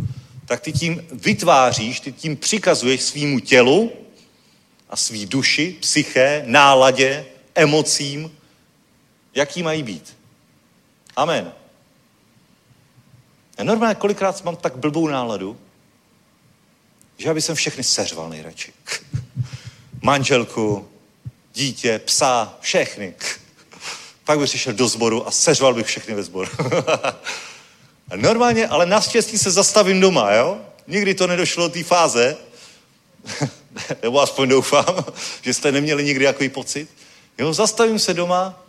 tak ty tím vytváříš, ty tím přikazuješ svýmu tělu a svý duši, psyché, náladě, emocím, jaký mají být. Amen. Já normálně kolikrát mám tak blbou náladu, že aby jsem všechny seřval nejradši. manželku, dítě, psa, všechny. Pak bych přišel do sboru a seřval bych všechny ve sboru. Normálně, ale naštěstí se zastavím doma, jo? Nikdy to nedošlo do té fáze, nebo aspoň doufám, že jste neměli nikdy takový pocit. Jo, zastavím se doma,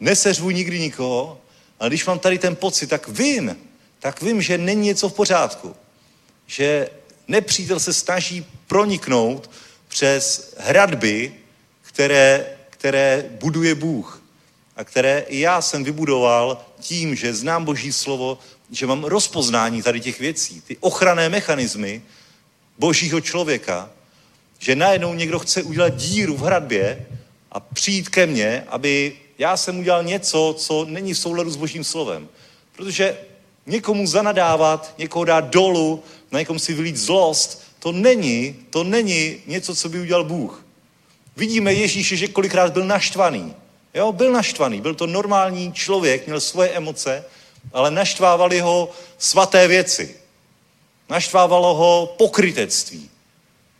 neseřvu nikdy nikoho, ale když mám tady ten pocit, tak vím, tak vím, že není něco v pořádku. Že nepřítel se snaží proniknout přes hradby, které, které buduje Bůh a které i já jsem vybudoval tím, že znám Boží slovo, že mám rozpoznání tady těch věcí, ty ochranné mechanismy Božího člověka, že najednou někdo chce udělat díru v hradbě a přijít ke mně, aby já jsem udělal něco, co není v souladu s Božím slovem. Protože někomu zanadávat, někoho dát dolů, na někom si vylít zlost, to není, to není něco, co by udělal Bůh. Vidíme Ježíše, že kolikrát byl naštvaný. Jo, byl naštvaný, byl to normální člověk, měl svoje emoce, ale naštvávali ho svaté věci. Naštvávalo ho pokrytectví.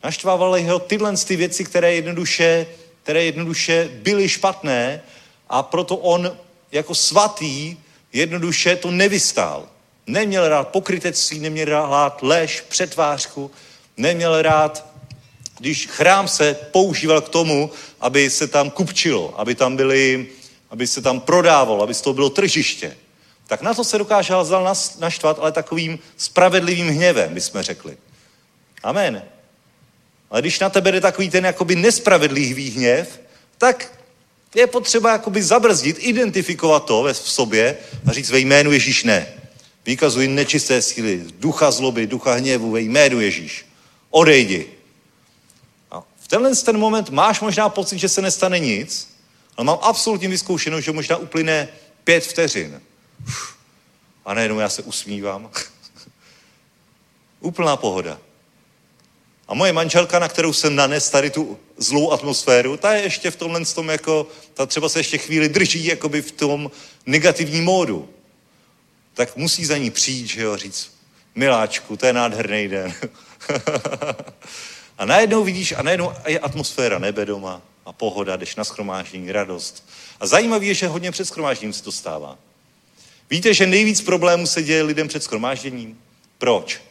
Naštvávali ho tyhle ty věci, které jednoduše, které jednoduše byly špatné a proto on jako svatý jednoduše to nevystál. Neměl rád pokrytectví, neměl rád lež, přetvářku, neměl rád, když chrám se používal k tomu, aby se tam kupčilo, aby tam byli, aby se tam prodávalo, aby z toho bylo tržiště. Tak na to se dokáže Hazal naštvat, ale takovým spravedlivým hněvem, bychom řekli. Amen. Ale když na tebe jde takový ten jakoby nespravedlivý hněv, tak je potřeba jakoby zabrzdit, identifikovat to ve v sobě a říct ve jménu Ježíš ne. Vykazuji nečisté síly, ducha zloby, ducha hněvu ve jménu Ježíš. Odejdi. A v tenhle ten moment máš možná pocit, že se nestane nic, ale mám absolutně vyzkoušeno, že možná uplyne pět vteřin. A najednou já se usmívám. Úplná pohoda. A moje manželka, na kterou jsem nanes tady tu zlou atmosféru, ta je ještě v tomhle tom jako, ta třeba se ještě chvíli drží jakoby v tom negativním módu. Tak musí za ní přijít, že jo, říct, miláčku, to je nádherný den. a najednou vidíš, a najednou je atmosféra nebe doma a pohoda, jdeš na schromáždění, radost. A zajímavé je, že hodně před schromážděním se to stává. Víte, že nejvíc problémů se děje lidem před schromážděním? Proč?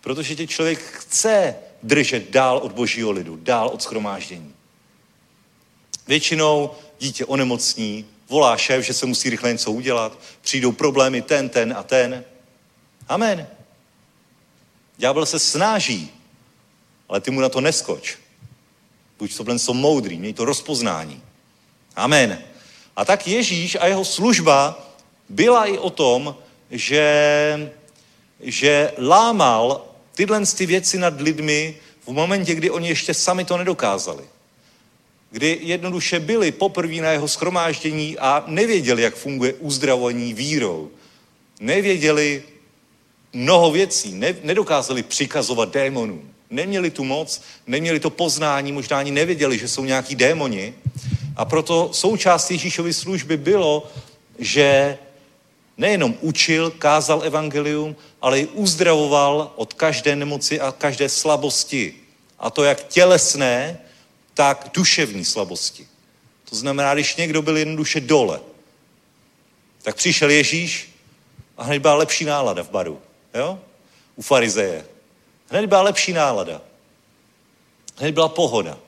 Protože tě člověk chce držet dál od božího lidu, dál od schromáždění. Většinou dítě onemocní, volá šéf, že se musí rychle něco udělat, přijdou problémy ten, ten a ten. Amen. Ďábel se snaží, ale ty mu na to neskoč. Buď to jsou moudrý, měj to rozpoznání. Amen. A tak Ježíš a jeho služba byla i o tom, že, že lámal tyhle ty věci nad lidmi v momentě, kdy oni ještě sami to nedokázali. Kdy jednoduše byli poprvé na jeho schromáždění a nevěděli, jak funguje uzdravení vírou. Nevěděli mnoho věcí, ne, nedokázali přikazovat démonům. Neměli tu moc, neměli to poznání, možná ani nevěděli, že jsou nějaký démoni. A proto součást Ježíšovy služby bylo, že nejenom učil, kázal evangelium, ale i uzdravoval od každé nemoci a každé slabosti. A to jak tělesné, tak duševní slabosti. To znamená, když někdo byl jednoduše dole, tak přišel Ježíš a hned byla lepší nálada v baru. Jo? U farizeje. Hned byla lepší nálada. Hned byla pohoda.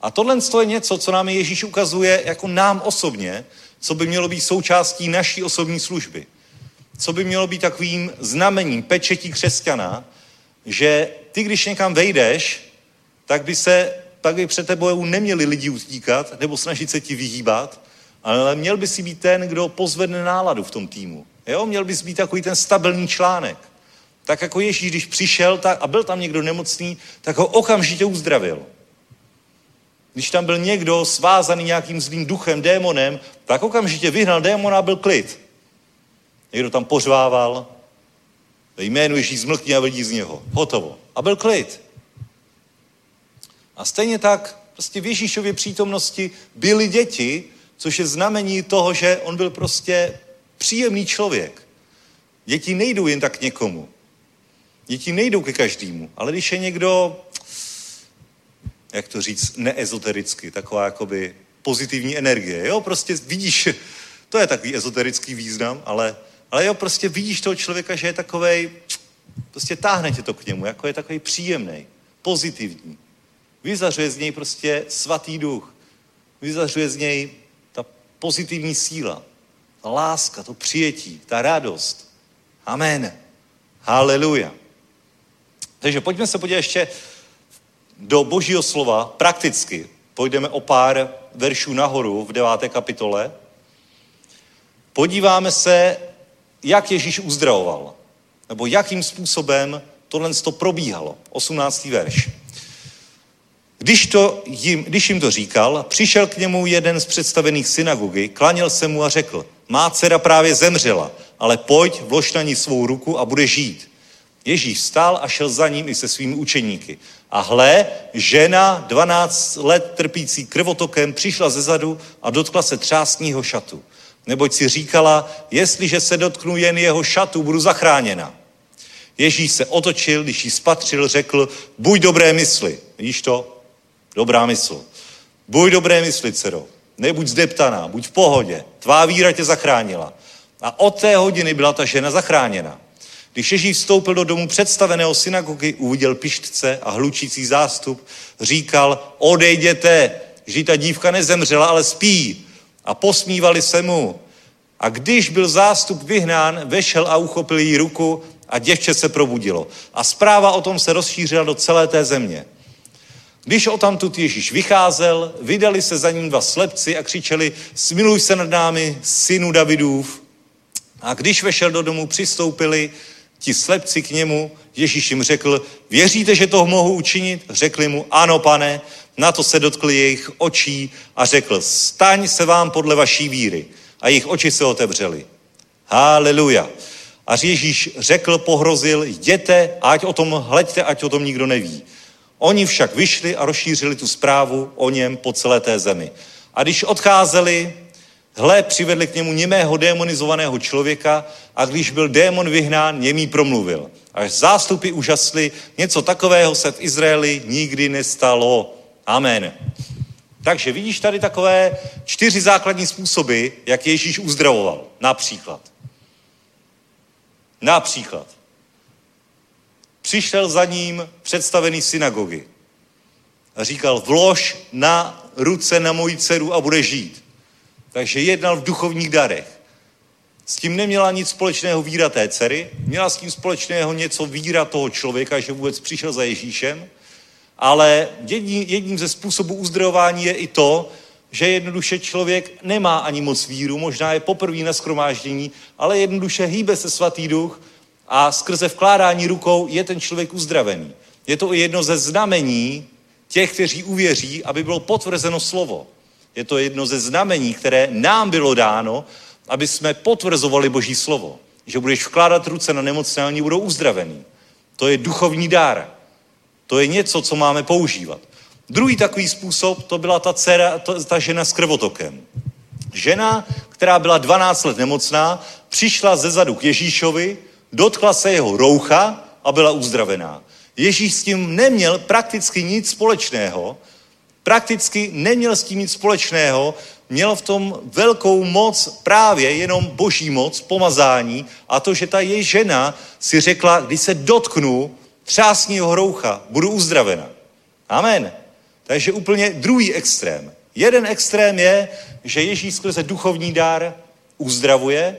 A tohle je něco, co nám Ježíš ukazuje jako nám osobně, co by mělo být součástí naší osobní služby. Co by mělo být takovým znamením, pečetí křesťana, že ty, když někam vejdeš, tak by se, pak by před tebou neměli lidi utíkat nebo snažit se ti vyhýbat, ale měl by si být ten, kdo pozvedne náladu v tom týmu. Jo? Měl bys být takový ten stabilní článek. Tak jako Ježíš, když přišel tak, a byl tam někdo nemocný, tak ho okamžitě uzdravil. Když tam byl někdo svázaný nějakým zlým duchem, démonem, tak okamžitě vyhnal démona a byl klid. Někdo tam pořvával, ve jménu Ježíš zmlkni a vidí z něho. Hotovo. A byl klid. A stejně tak prostě v Ježíšově přítomnosti byly děti, což je znamení toho, že on byl prostě příjemný člověk. Děti nejdou jen tak někomu. Děti nejdou ke každému, ale když je někdo jak to říct, neezotericky, taková jakoby pozitivní energie. Jo, prostě vidíš, to je takový ezoterický význam, ale, ale jo, prostě vidíš toho člověka, že je takovej, prostě táhne tě to k němu, jako je takový příjemný, pozitivní. Vyzařuje z něj prostě svatý duch. Vyzařuje z něj ta pozitivní síla, láska, to přijetí, ta radost. Amen. Haleluja. Takže pojďme se podívat ještě do božího slova prakticky. Půjdeme o pár veršů nahoru v deváté kapitole. Podíváme se, jak Ježíš uzdravoval. Nebo jakým způsobem tohle to probíhalo. 18. verš. Když, to jim, když jim to říkal, přišel k němu jeden z představených synagogy, klaněl se mu a řekl, má dcera právě zemřela, ale pojď, vlož na ní svou ruku a bude žít. Ježíš stál a šel za ním i se svými učeníky. A hle, žena, 12 let trpící krvotokem, přišla ze zadu a dotkla se třásního šatu. Neboť si říkala, jestliže se dotknu jen jeho šatu, budu zachráněna. Ježíš se otočil, když ji spatřil, řekl, buď dobré mysli. Vidíš to? Dobrá mysl. Buď dobré mysli, dcero. Nebuď zdeptaná, buď v pohodě. Tvá víra tě zachránila. A od té hodiny byla ta žena zachráněna. Když Ježíš vstoupil do domu představeného synagogy, uviděl pištce a hlučící zástup, říkal, odejděte, že ta dívka nezemřela, ale spí. A posmívali se mu. A když byl zástup vyhnán, vešel a uchopil jí ruku a děvče se probudilo. A zpráva o tom se rozšířila do celé té země. Když o tamtud Ježíš vycházel, vydali se za ním dva slepci a křičeli, smiluj se nad námi, synu Davidův. A když vešel do domu, přistoupili ti slepci k němu, Ježíš jim řekl, věříte, že to mohu učinit? Řekli mu, ano, pane. Na to se dotkli jejich očí a řekl, staň se vám podle vaší víry. A jejich oči se otevřely. Haleluja. A Ježíš řekl, pohrozil, jděte, ať o tom hleďte, ať o tom nikdo neví. Oni však vyšli a rozšířili tu zprávu o něm po celé té zemi. A když odcházeli, hle, přivedli k němu němého démonizovaného člověka a když byl démon vyhnán, němý promluvil. Až zástupy úžasly, něco takového se v Izraeli nikdy nestalo. Amen. Takže vidíš tady takové čtyři základní způsoby, jak Ježíš uzdravoval. Například. Například. Přišel za ním představený synagogy a říkal, vlož na ruce na moji dceru a bude žít. Takže jednal v duchovních darech. S tím neměla nic společného víra té dcery, měla s tím společného něco víra toho člověka, že vůbec přišel za Ježíšem, ale jedním, jedním ze způsobů uzdravování je i to, že jednoduše člověk nemá ani moc víru, možná je poprvé na skromáždění, ale jednoduše hýbe se svatý duch a skrze vkládání rukou je ten člověk uzdravený. Je to i jedno ze znamení těch, kteří uvěří, aby bylo potvrzeno slovo. Je to jedno ze znamení, které nám bylo dáno, aby jsme potvrzovali Boží slovo. Že budeš vkládat ruce na nemocné oni budou uzdravený. To je duchovní dár. To je něco, co máme používat. Druhý takový způsob, to byla ta, dcera, ta, ta žena s krvotokem. Žena, která byla 12 let nemocná, přišla ze zadu k Ježíšovi, dotkla se jeho roucha a byla uzdravená. Ježíš s tím neměl prakticky nic společného, prakticky neměl s tím nic společného, měl v tom velkou moc právě jenom boží moc, pomazání a to, že ta její žena si řekla, když se dotknu třásní jeho roucha, budu uzdravena. Amen. Takže úplně druhý extrém. Jeden extrém je, že Ježíš skrze duchovní dár uzdravuje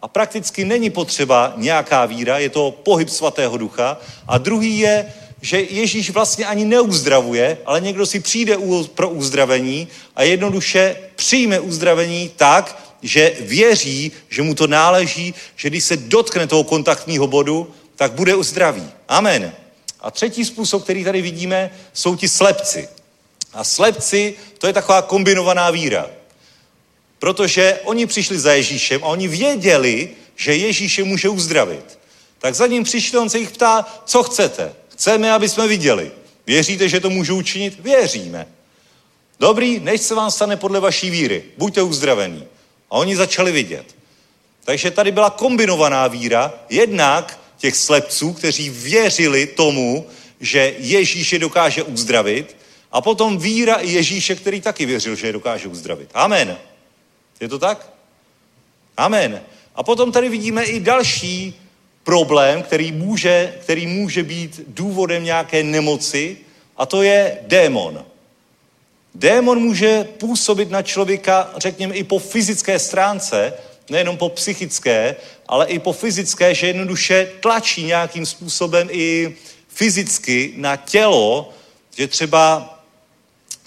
a prakticky není potřeba nějaká víra, je to pohyb svatého ducha. A druhý je, že Ježíš vlastně ani neuzdravuje, ale někdo si přijde pro uzdravení a jednoduše přijme uzdravení tak, že věří, že mu to náleží, že když se dotkne toho kontaktního bodu, tak bude uzdravý. Amen. A třetí způsob, který tady vidíme, jsou ti slepci. A slepci, to je taková kombinovaná víra. Protože oni přišli za Ježíšem a oni věděli, že Ježíše může uzdravit. Tak za ním přišli, on se jich ptá, co chcete? Chceme, aby jsme viděli. Věříte, že to můžu učinit? Věříme. Dobrý, než se vám stane podle vaší víry. Buďte uzdravení. A oni začali vidět. Takže tady byla kombinovaná víra, jednak těch slepců, kteří věřili tomu, že Ježíš je dokáže uzdravit, a potom víra Ježíše, který taky věřil, že je dokáže uzdravit. Amen. Je to tak? Amen. A potom tady vidíme i další problém, který může, který může být důvodem nějaké nemoci, a to je démon. Démon může působit na člověka, řekněme, i po fyzické stránce, nejenom po psychické, ale i po fyzické, že jednoduše tlačí nějakým způsobem i fyzicky na tělo, že třeba,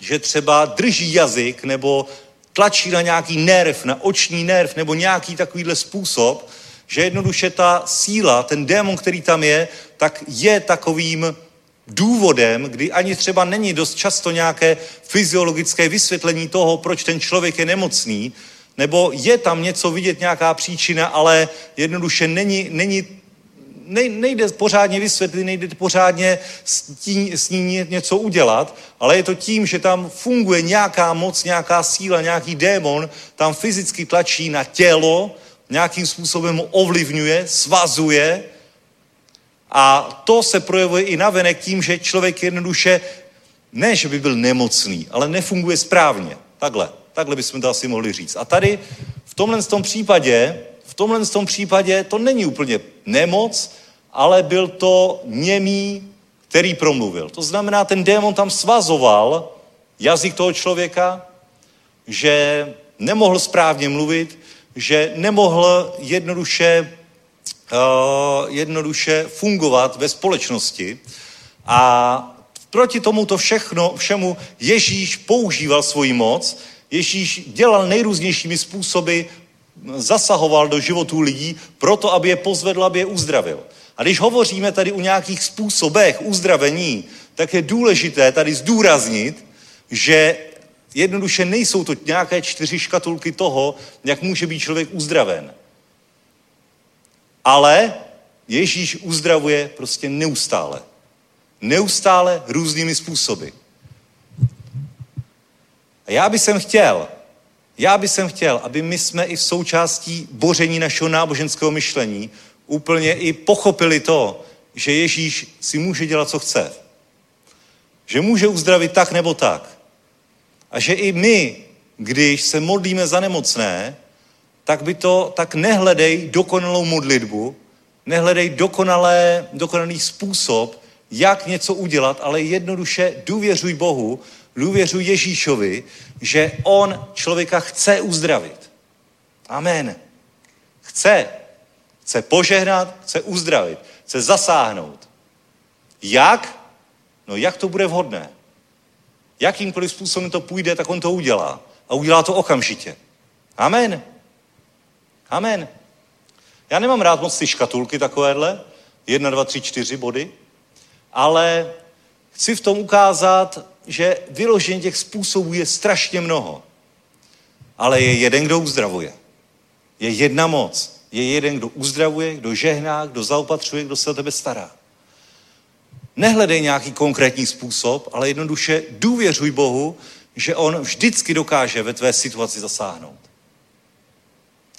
že třeba drží jazyk nebo tlačí na nějaký nerv, na oční nerv nebo nějaký takovýhle způsob, že jednoduše ta síla, ten démon, který tam je, tak je takovým důvodem, kdy ani třeba není dost často nějaké fyziologické vysvětlení toho, proč ten člověk je nemocný, nebo je tam něco vidět, nějaká příčina, ale jednoduše není, není nejde pořádně vysvětlit, nejde pořádně s, tím, s ní něco udělat, ale je to tím, že tam funguje nějaká moc, nějaká síla, nějaký démon, tam fyzicky tlačí na tělo, nějakým způsobem ovlivňuje, svazuje a to se projevuje i navenek tím, že člověk jednoduše ne, že by byl nemocný, ale nefunguje správně. Takhle. Takhle bychom to asi mohli říct. A tady v tomhle tom případě, v tomhle tom případě to není úplně nemoc, ale byl to němý, který promluvil. To znamená, ten démon tam svazoval jazyk toho člověka, že nemohl správně mluvit, že nemohl jednoduše, uh, jednoduše fungovat ve společnosti. A proti tomuto všechno, všemu Ježíš používal svoji moc, Ježíš dělal nejrůznějšími způsoby zasahoval do životů lidí proto, aby je pozvedl, aby je uzdravil. A když hovoříme tady o nějakých způsobech uzdravení, tak je důležité tady zdůraznit, že jednoduše nejsou to nějaké čtyři škatulky toho, jak může být člověk uzdraven. Ale Ježíš uzdravuje prostě neustále. Neustále různými způsoby. A já bych chtěl, já bych jsem chtěl, aby my jsme i v součástí boření našeho náboženského myšlení úplně i pochopili to, že Ježíš si může dělat, co chce. Že může uzdravit tak nebo tak. A že i my, když se modlíme za nemocné, tak by to, tak nehledej dokonalou modlitbu, nehledej dokonalé, dokonalý způsob, jak něco udělat, ale jednoduše důvěřuj Bohu, důvěřuj Ježíšovi, že On člověka chce uzdravit. Amen. Chce. Chce požehnat, chce uzdravit, chce zasáhnout. Jak? No jak to bude vhodné? Jakýmkoliv způsobem to půjde, tak on to udělá. A udělá to okamžitě. Amen. Amen. Já nemám rád moc ty škatulky takovéhle, jedna, dva, tři, čtyři body, ale chci v tom ukázat, že vyložení těch způsobů je strašně mnoho. Ale je jeden, kdo uzdravuje. Je jedna moc. Je jeden, kdo uzdravuje, kdo žehná, kdo zaopatřuje, kdo se o tebe stará. Nehledej nějaký konkrétní způsob, ale jednoduše důvěřuj Bohu, že On vždycky dokáže ve tvé situaci zasáhnout.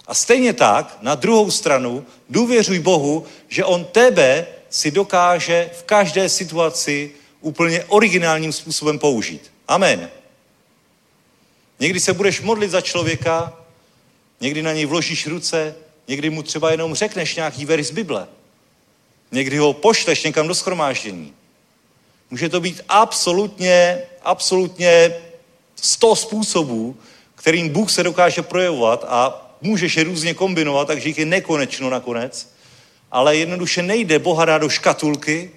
A stejně tak, na druhou stranu, důvěřuj Bohu, že On tebe si dokáže v každé situaci úplně originálním způsobem použít. Amen. Někdy se budeš modlit za člověka, někdy na něj vložíš ruce, někdy mu třeba jenom řekneš nějaký verš z Bible. Někdy ho pošleš někam do schromáždění. Může to být absolutně, absolutně sto způsobů, kterým Bůh se dokáže projevovat a můžeš je různě kombinovat, takže jich je nekonečno nakonec. Ale jednoduše nejde Boha dát do škatulky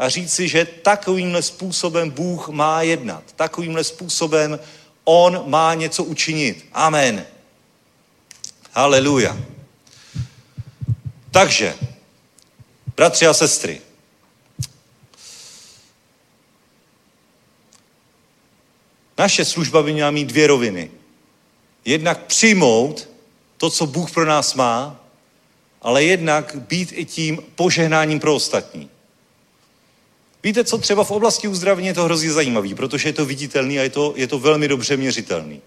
a říct si, že takovýmhle způsobem Bůh má jednat. Takovýmhle způsobem On má něco učinit. Amen. Haleluja. Takže, bratři a sestry, naše služba by měla mít dvě roviny. Jednak přijmout to, co Bůh pro nás má, ale jednak být i tím požehnáním pro ostatní. Víte, co třeba v oblasti uzdravení je to hrozně zajímavý, protože je to viditelný a je to, je to velmi dobře měřitelný.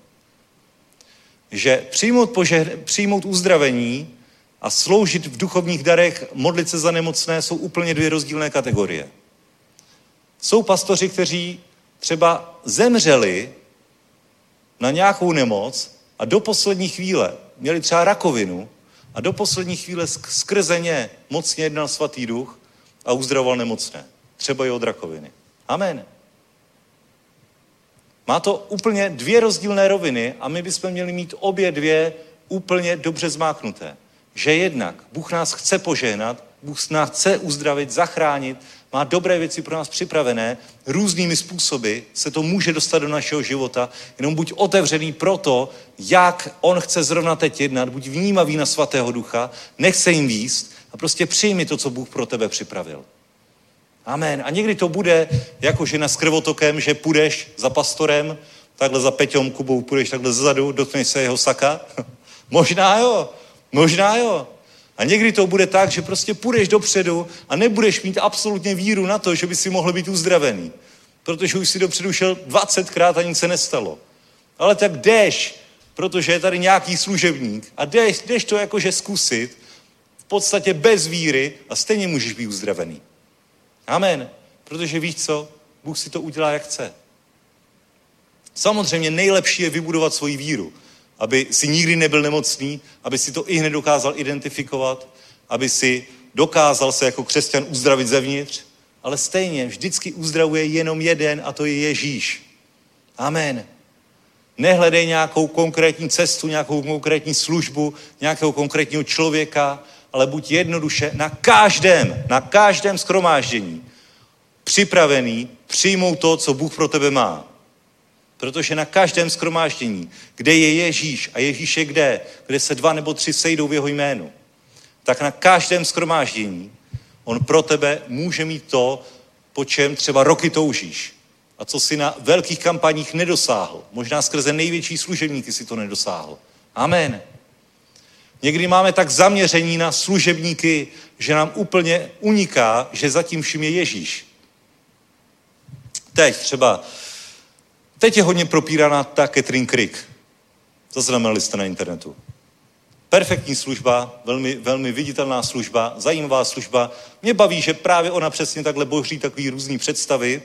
Že přijmout, požeh, přijmout uzdravení a sloužit v duchovních darech, modlit se za nemocné, jsou úplně dvě rozdílné kategorie. Jsou pastoři, kteří třeba zemřeli na nějakou nemoc a do poslední chvíle měli třeba rakovinu a do poslední chvíle skrze ně mocně jednal svatý duch a uzdravoval nemocné. Třeba i od rakoviny. Amen. Má to úplně dvě rozdílné roviny a my bychom měli mít obě dvě úplně dobře zmáknuté. Že jednak Bůh nás chce požehnat, Bůh nás chce uzdravit, zachránit, má dobré věci pro nás připravené, různými způsoby se to může dostat do našeho života, jenom buď otevřený pro to, jak On chce zrovna teď jednat, buď vnímavý na svatého ducha, nechce jim výst a prostě přijmi to, co Bůh pro tebe připravil. Amen. A někdy to bude jako žena s krvotokem, že půjdeš za pastorem, takhle za Peťom Kubou půjdeš takhle zezadu, dotkneš se jeho saka. možná jo, možná jo. A někdy to bude tak, že prostě půjdeš dopředu a nebudeš mít absolutně víru na to, že by si mohl být uzdravený. Protože už si dopředu šel 20krát a nic se nestalo. Ale tak jdeš, protože je tady nějaký služebník a jdeš, jdeš to jakože zkusit, v podstatě bez víry a stejně můžeš být uzdravený. Amen. Protože víš co? Bůh si to udělá, jak chce. Samozřejmě nejlepší je vybudovat svoji víru aby si nikdy nebyl nemocný, aby si to i hned dokázal identifikovat, aby si dokázal se jako křesťan uzdravit zevnitř, ale stejně vždycky uzdravuje jenom jeden a to je Ježíš. Amen. Nehledej nějakou konkrétní cestu, nějakou konkrétní službu, nějakého konkrétního člověka, ale buď jednoduše na každém, na každém skromáždění připravený přijmout to, co Bůh pro tebe má. Protože na každém skromáždění, kde je Ježíš a Ježíš je kde, kde se dva nebo tři sejdou v jeho jménu, tak na každém skromáždění on pro tebe může mít to, po čem třeba roky toužíš a co si na velkých kampaních nedosáhl. Možná skrze největší služebníky si to nedosáhl. Amen. Někdy máme tak zaměření na služebníky, že nám úplně uniká, že zatím vším je Ježíš. Teď třeba, teď je hodně propíraná ta Catherine Crick. Zaznamenali jste na internetu. Perfektní služba, velmi, velmi viditelná služba, zajímavá služba. Mě baví, že právě ona přesně takhle boží takový různý představy,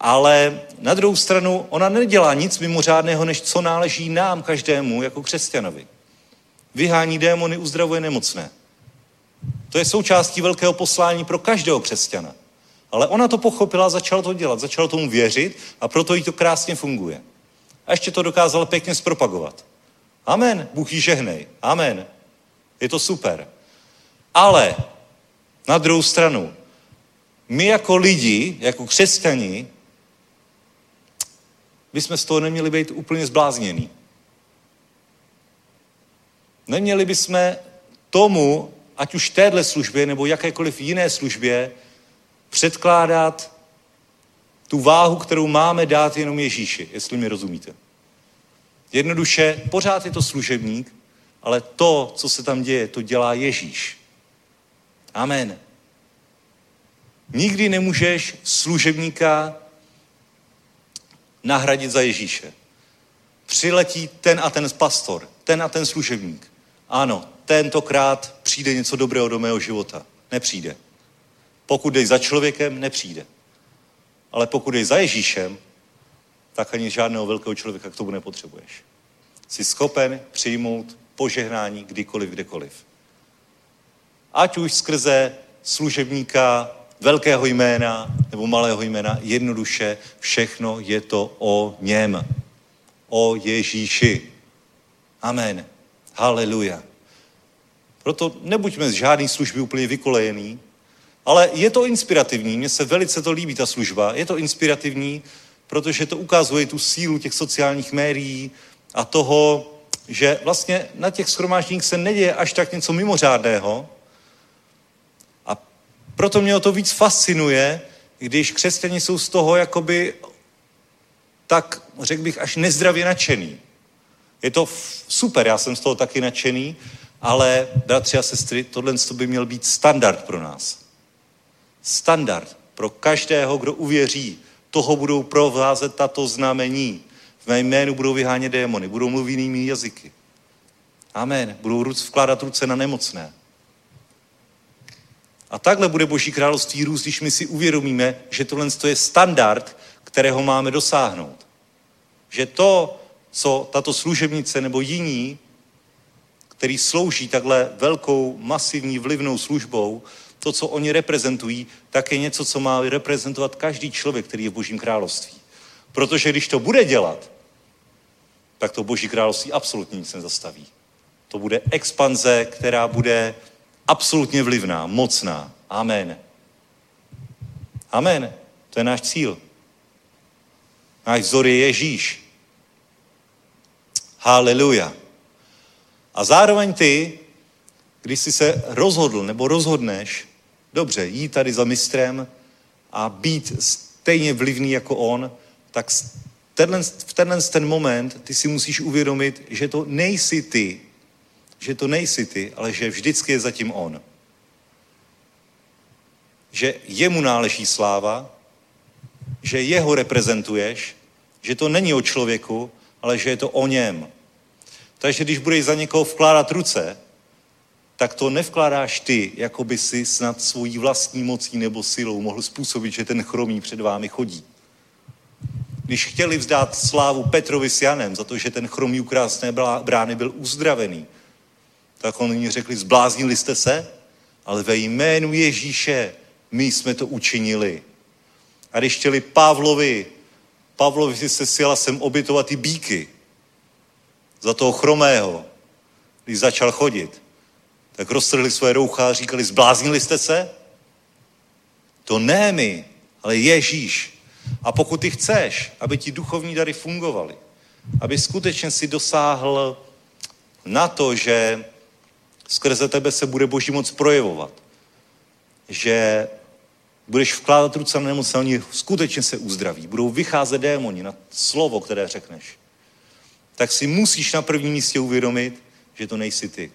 ale na druhou stranu ona nedělá nic mimořádného, než co náleží nám každému jako křesťanovi. Vyhání démony, uzdravuje nemocné. To je součástí velkého poslání pro každého křesťana. Ale ona to pochopila, začala to dělat, začala tomu věřit a proto jí to krásně funguje. A ještě to dokázala pěkně zpropagovat. Amen. Bůh jí žehnej. Amen. Je to super. Ale na druhou stranu, my jako lidi, jako křesťani, bychom z toho neměli být úplně zbláznění. Neměli bychom tomu, ať už téhle službě nebo jakékoliv jiné službě, předkládat tu váhu, kterou máme dát jenom Ježíši, jestli mi rozumíte. Jednoduše, pořád je to služebník, ale to, co se tam děje, to dělá Ježíš. Amen. Nikdy nemůžeš služebníka nahradit za Ježíše. Přiletí ten a ten pastor, ten a ten služebník. Ano, tentokrát přijde něco dobrého do mého života. Nepřijde. Pokud jdeš za člověkem, nepřijde. Ale pokud jdeš za Ježíšem, tak ani žádného velkého člověka k tomu nepotřebuješ. Jsi schopen přijmout požehnání kdykoliv, kdekoliv. Ať už skrze služebníka velkého jména nebo malého jména, jednoduše všechno je to o něm. O Ježíši. Amen. Haleluja. Proto nebuďme z žádné služby úplně vykolejený, ale je to inspirativní, mně se velice to líbí, ta služba. Je to inspirativní, protože to ukazuje tu sílu těch sociálních médií a toho, že vlastně na těch schromážděních se neděje až tak něco mimořádného. A proto mě o to víc fascinuje, když křesťani jsou z toho jakoby tak, řekl bych, až nezdravě nadšený. Je to super, já jsem z toho taky nadšený, ale, bratři a sestry, tohle by měl být standard pro nás. Standard pro každého, kdo uvěří. Toho budou provázet tato znamení. V mé jménu budou vyhánět démony, budou mluvit jinými jazyky. Amen. Budou ruc, vkládat ruce na nemocné. A takhle bude Boží království růst, když my si uvědomíme, že tohle je standard, kterého máme dosáhnout. Že to, co tato služebnice nebo jiní, který slouží takhle velkou, masivní, vlivnou službou, to, co oni reprezentují, tak je něco, co má reprezentovat každý člověk, který je v Božím království. Protože když to bude dělat, tak to Boží království absolutně nic nezastaví. To bude expanze, která bude absolutně vlivná, mocná. Amen. Amen. To je náš cíl. Náš vzor je Ježíš. Haleluja. A zároveň ty, když jsi se rozhodl nebo rozhodneš, dobře, jít tady za mistrem a být stejně vlivný jako on, tak tenhle, v tenhle ten moment ty si musíš uvědomit, že to nejsi ty, že to nejsi ty, ale že vždycky je zatím on. Že jemu náleží sláva, že jeho reprezentuješ, že to není o člověku, ale že je to o něm. Takže když budeš za někoho vkládat ruce, tak to nevkládáš ty, jako by si snad svojí vlastní mocí nebo silou mohl způsobit, že ten chromí před vámi chodí. Když chtěli vzdát slávu Petrovi s Janem za to, že ten chromí u krásné brány byl uzdravený, tak oni řekli, zbláznili jste se, ale ve jménu Ježíše my jsme to učinili. A když chtěli Pavlovi, Pavlovi se sjela sem obětovat ty bíky za toho chromého, když začal chodit, tak roztrhli své roucha a říkali, zbláznili jste se? To ne my, ale Ježíš. A pokud ty chceš, aby ti duchovní dary fungovaly, aby skutečně si dosáhl na to, že skrze tebe se bude Boží moc projevovat, že budeš vkládat ruce na nemocné, oni skutečně se uzdraví, budou vycházet démoni na slovo, které řekneš, tak si musíš na prvním místě uvědomit, že to nejsi ty.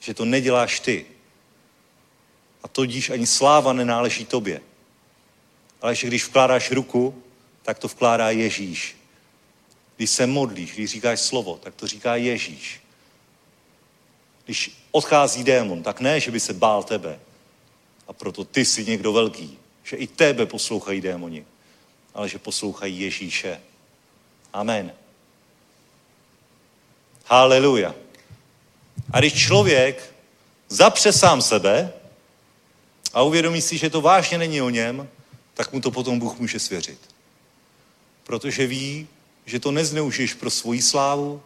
Že to neděláš ty. A tudíž ani sláva nenáleží tobě. Ale že když vkládáš ruku, tak to vkládá Ježíš. Když se modlíš, když říkáš slovo, tak to říká Ježíš. Když odchází démon, tak ne, že by se bál tebe. A proto ty jsi někdo velký. Že i tebe poslouchají démoni. Ale že poslouchají Ježíše. Amen. Haleluja. A když člověk zapře sám sebe a uvědomí si, že to vážně není o něm, tak mu to potom Bůh může svěřit. Protože ví, že to nezneužiješ pro svoji slávu,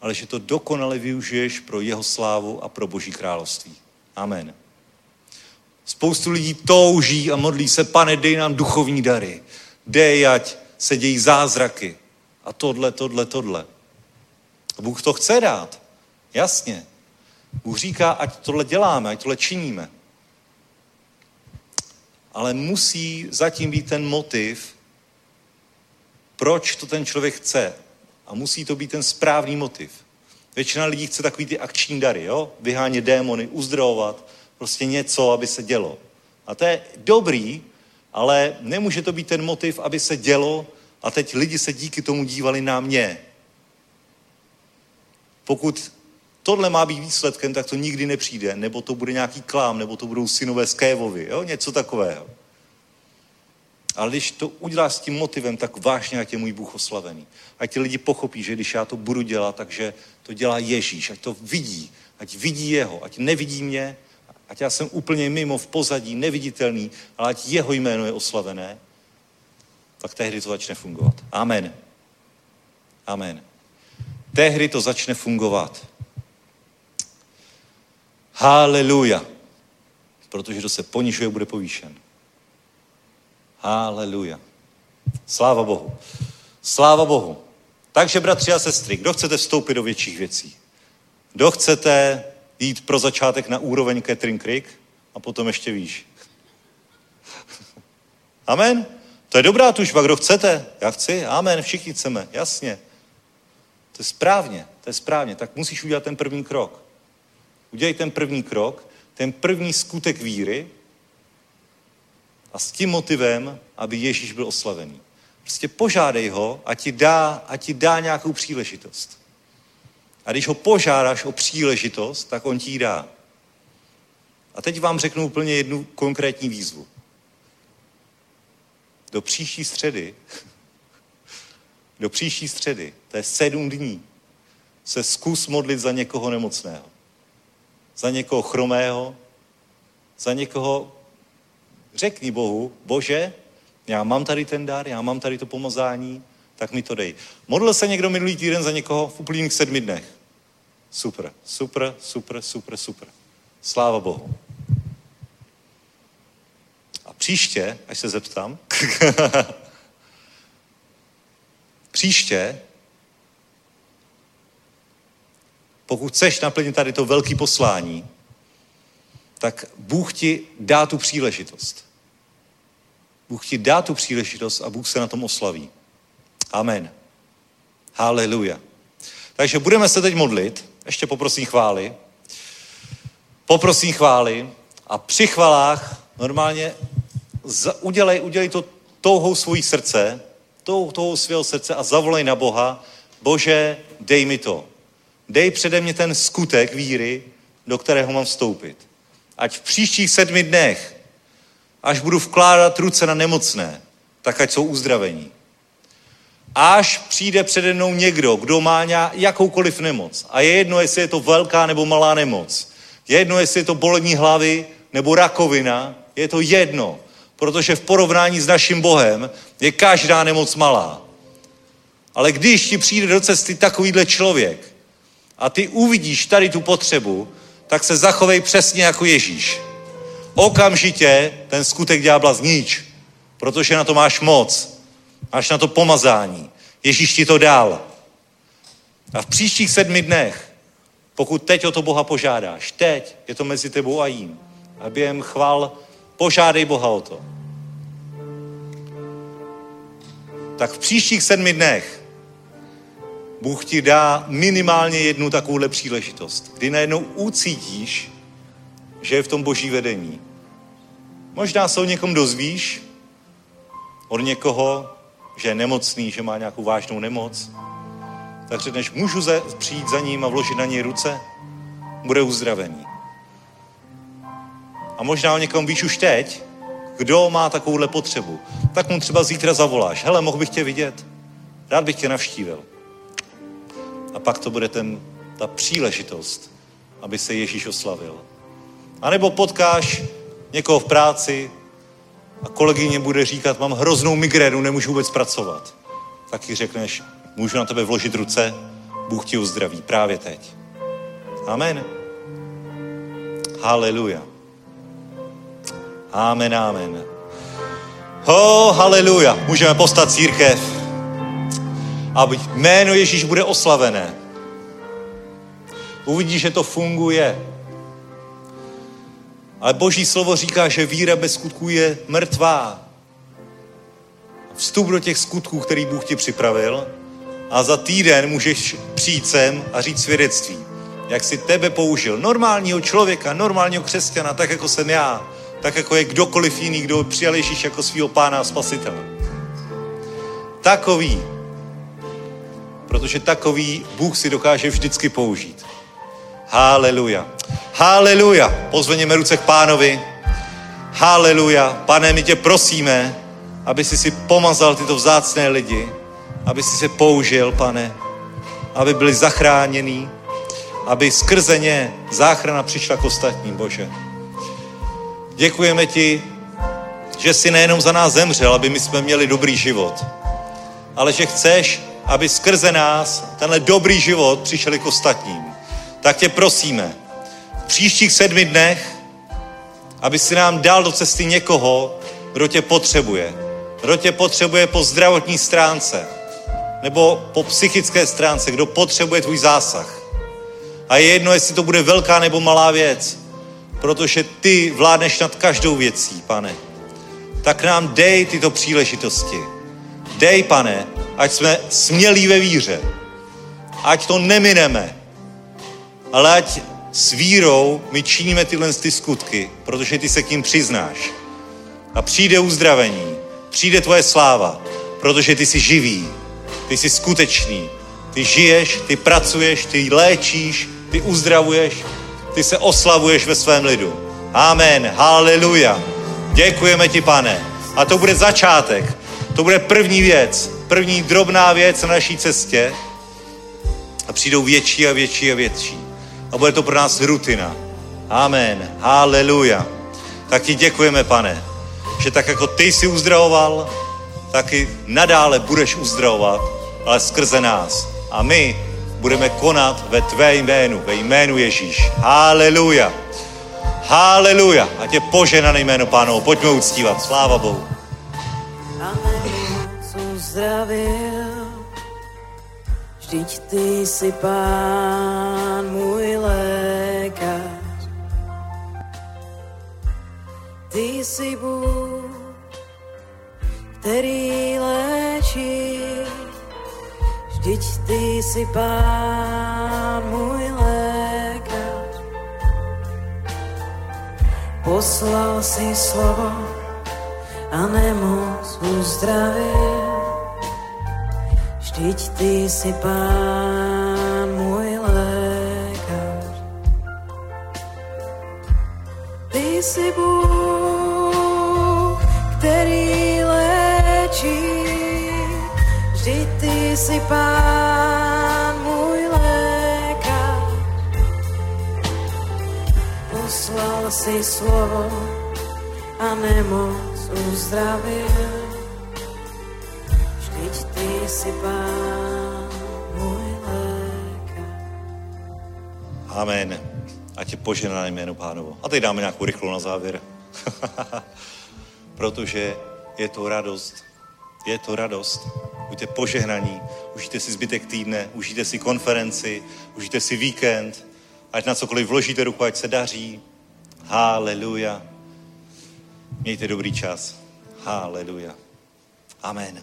ale že to dokonale využiješ pro jeho slávu a pro Boží království. Amen. Spoustu lidí touží a modlí se, pane, dej nám duchovní dary. Dej, ať se dějí zázraky. A tohle, tohle, tohle. Bůh to chce dát. Jasně. Bůh říká, ať tohle děláme, ať tohle činíme. Ale musí zatím být ten motiv, proč to ten člověk chce. A musí to být ten správný motiv. Většina lidí chce takový ty akční dary, jo? Vyhánět démony, uzdravovat, prostě něco, aby se dělo. A to je dobrý, ale nemůže to být ten motiv, aby se dělo a teď lidi se díky tomu dívali na mě. Pokud tohle má být výsledkem, tak to nikdy nepřijde, nebo to bude nějaký klám, nebo to budou synové z Kévovi, jo? něco takového. Ale když to uděláš s tím motivem, tak vážně, ať je můj Bůh oslavený. Ať ti lidi pochopí, že když já to budu dělat, takže to dělá Ježíš, ať to vidí, ať vidí jeho, ať nevidí mě, ať já jsem úplně mimo v pozadí, neviditelný, ale ať jeho jméno je oslavené, tak tehdy to začne fungovat. Amen. Amen. Tehdy to začne fungovat. Haleluja. Protože kdo se ponižuje, bude povýšen. Haleluja. Sláva Bohu. Sláva Bohu. Takže, bratři a sestry, kdo chcete vstoupit do větších věcí? Kdo chcete jít pro začátek na úroveň Catherine Creek a potom ještě výš? Amen? To je dobrá tužba, kdo chcete? Já chci, amen, všichni chceme, jasně. To je správně, to je správně, tak musíš udělat ten první krok. Udělej ten první krok, ten první skutek víry a s tím motivem, aby Ježíš byl oslavený. Prostě požádej ho, a ti dá, a ti dá nějakou příležitost. A když ho požádáš o příležitost, tak on ti ji dá. A teď vám řeknu úplně jednu konkrétní výzvu. Do příští středy, do příští středy, to je sedm dní, se zkus modlit za někoho nemocného. Za někoho chromého, za někoho, řekni Bohu, Bože, já mám tady ten dar, já mám tady to pomazání, tak mi to dej. Modlil se někdo minulý týden za někoho v úplných sedmi dnech. Super, super, super, super, super. Sláva Bohu. A příště, až se zeptám, příště, pokud chceš naplnit tady to velké poslání, tak Bůh ti dá tu příležitost. Bůh ti dá tu příležitost a Bůh se na tom oslaví. Amen. Haleluja. Takže budeme se teď modlit. Ještě poprosím chvály. Poprosím chvály a při chvalách normálně udělej, udělej to touhou svojí srdce, tou, touhou svého srdce a zavolej na Boha, Bože, dej mi to. Dej přede mě ten skutek víry, do kterého mám vstoupit. Ať v příštích sedmi dnech, až budu vkládat ruce na nemocné, tak ať jsou uzdravení. Až přijde přede mnou někdo, kdo má jakoukoliv nemoc. A je jedno, jestli je to velká nebo malá nemoc. Je jedno, jestli je to bolení hlavy nebo rakovina. Je to jedno. Protože v porovnání s naším Bohem je každá nemoc malá. Ale když ti přijde do cesty takovýhle člověk a ty uvidíš tady tu potřebu, tak se zachovej přesně jako Ježíš. Okamžitě ten skutek ďábla znič protože na to máš moc. Máš na to pomazání. Ježíš ti to dal. A v příštích sedmi dnech, pokud teď o to Boha požádáš, teď je to mezi tebou a jím, a během chval požádej Boha o to. Tak v příštích sedmi dnech Bůh ti dá minimálně jednu takovouhle příležitost, kdy najednou ucítíš, že je v tom boží vedení. Možná se o někom dozvíš, od někoho, že je nemocný, že má nějakou vážnou nemoc, tak řekneš, můžu ze, přijít za ním a vložit na něj ruce? Bude uzdravený. A možná o někom víš už teď, kdo má takovouhle potřebu. Tak mu třeba zítra zavoláš. Hele, mohl bych tě vidět? Rád bych tě navštívil. A pak to bude ten, ta příležitost, aby se Ježíš oslavil. A nebo potkáš někoho v práci a kolegyně bude říkat, mám hroznou migrénu, nemůžu vůbec pracovat. Tak ji řekneš, můžu na tebe vložit ruce, Bůh ti uzdraví právě teď. Amen. Haleluja. Amen, amen. Oh, haleluja. Můžeme postat církev. Aby jméno Ježíš bude oslavené. Uvidíš, že to funguje. Ale Boží slovo říká, že víra bez skutků je mrtvá. Vstup do těch skutků, který Bůh ti připravil a za týden můžeš přijít sem a říct svědectví. Jak si tebe použil. Normálního člověka, normálního křesťana, tak jako jsem já. Tak jako je kdokoliv jiný, kdo přijal Ježíš jako svého pána a spasitele. Takový. Protože takový Bůh si dokáže vždycky použít. Haleluja. Haleluja. Pozveněme ruce k pánovi. Haleluja. Pane, my tě prosíme, aby si si pomazal tyto vzácné lidi, aby si se použil, pane, aby byli zachráněni, aby skrze ně záchrana přišla k ostatním, Bože. Děkujeme ti, že jsi nejenom za nás zemřel, aby my jsme měli dobrý život, ale že chceš, aby skrze nás tenhle dobrý život přišel k ostatním. Tak tě prosíme, v příštích sedmi dnech, aby si nám dal do cesty někoho, kdo tě potřebuje. Kdo tě potřebuje po zdravotní stránce, nebo po psychické stránce, kdo potřebuje tvůj zásah. A je jedno, jestli to bude velká nebo malá věc, protože ty vládneš nad každou věcí, pane. Tak nám dej tyto příležitosti. Dej, pane, ať jsme smělí ve víře. Ať to nemineme, ale ať s vírou my činíme tyhle ty skutky, protože ty se k ním přiznáš. A přijde uzdravení, přijde tvoje sláva, protože ty jsi živý, ty jsi skutečný, ty žiješ, ty pracuješ, ty léčíš, ty uzdravuješ, ty se oslavuješ ve svém lidu. Amen, haleluja. Děkujeme ti, pane. A to bude začátek. To bude první věc, první drobná věc na naší cestě. A přijdou větší a větší a větší. A bude to pro nás rutina. Amen, haleluja. Tak ti děkujeme, pane, že tak jako ty jsi uzdravoval, taky nadále budeš uzdravovat, ale skrze nás. A my budeme konat ve tvé jménu, ve jménu Ježíš. Haleluja. Haleluja. A tě poženané jméno pánovo. Pojďme uctívat. Sláva Bohu. Amen, uzdravil. Vždyť ty jsi pán můj lékař. Ty jsi Bůh, který léčí. Vždyť ty jsi pán můj lékař. Poslal si slovo a nemoc uzdravil. Vždyť ty jsi pán můj lékař. Ty jsi Bůh, který léčí. Vždyť ty jsi pán můj lékař. Poslal si slovo a nemoc uzdravil. Pán můj lékař. Amen. A tě poženané jméno pánovo. A teď dáme nějakou rychlou na závěr. Protože Je to radost. Je to radost. Buďte požehnaní, užijte si zbytek týdne, užijte si konferenci, užijte si víkend, ať na cokoliv vložíte ruku, ať se daří. Haleluja. Mějte dobrý čas. Haleluja. Amen.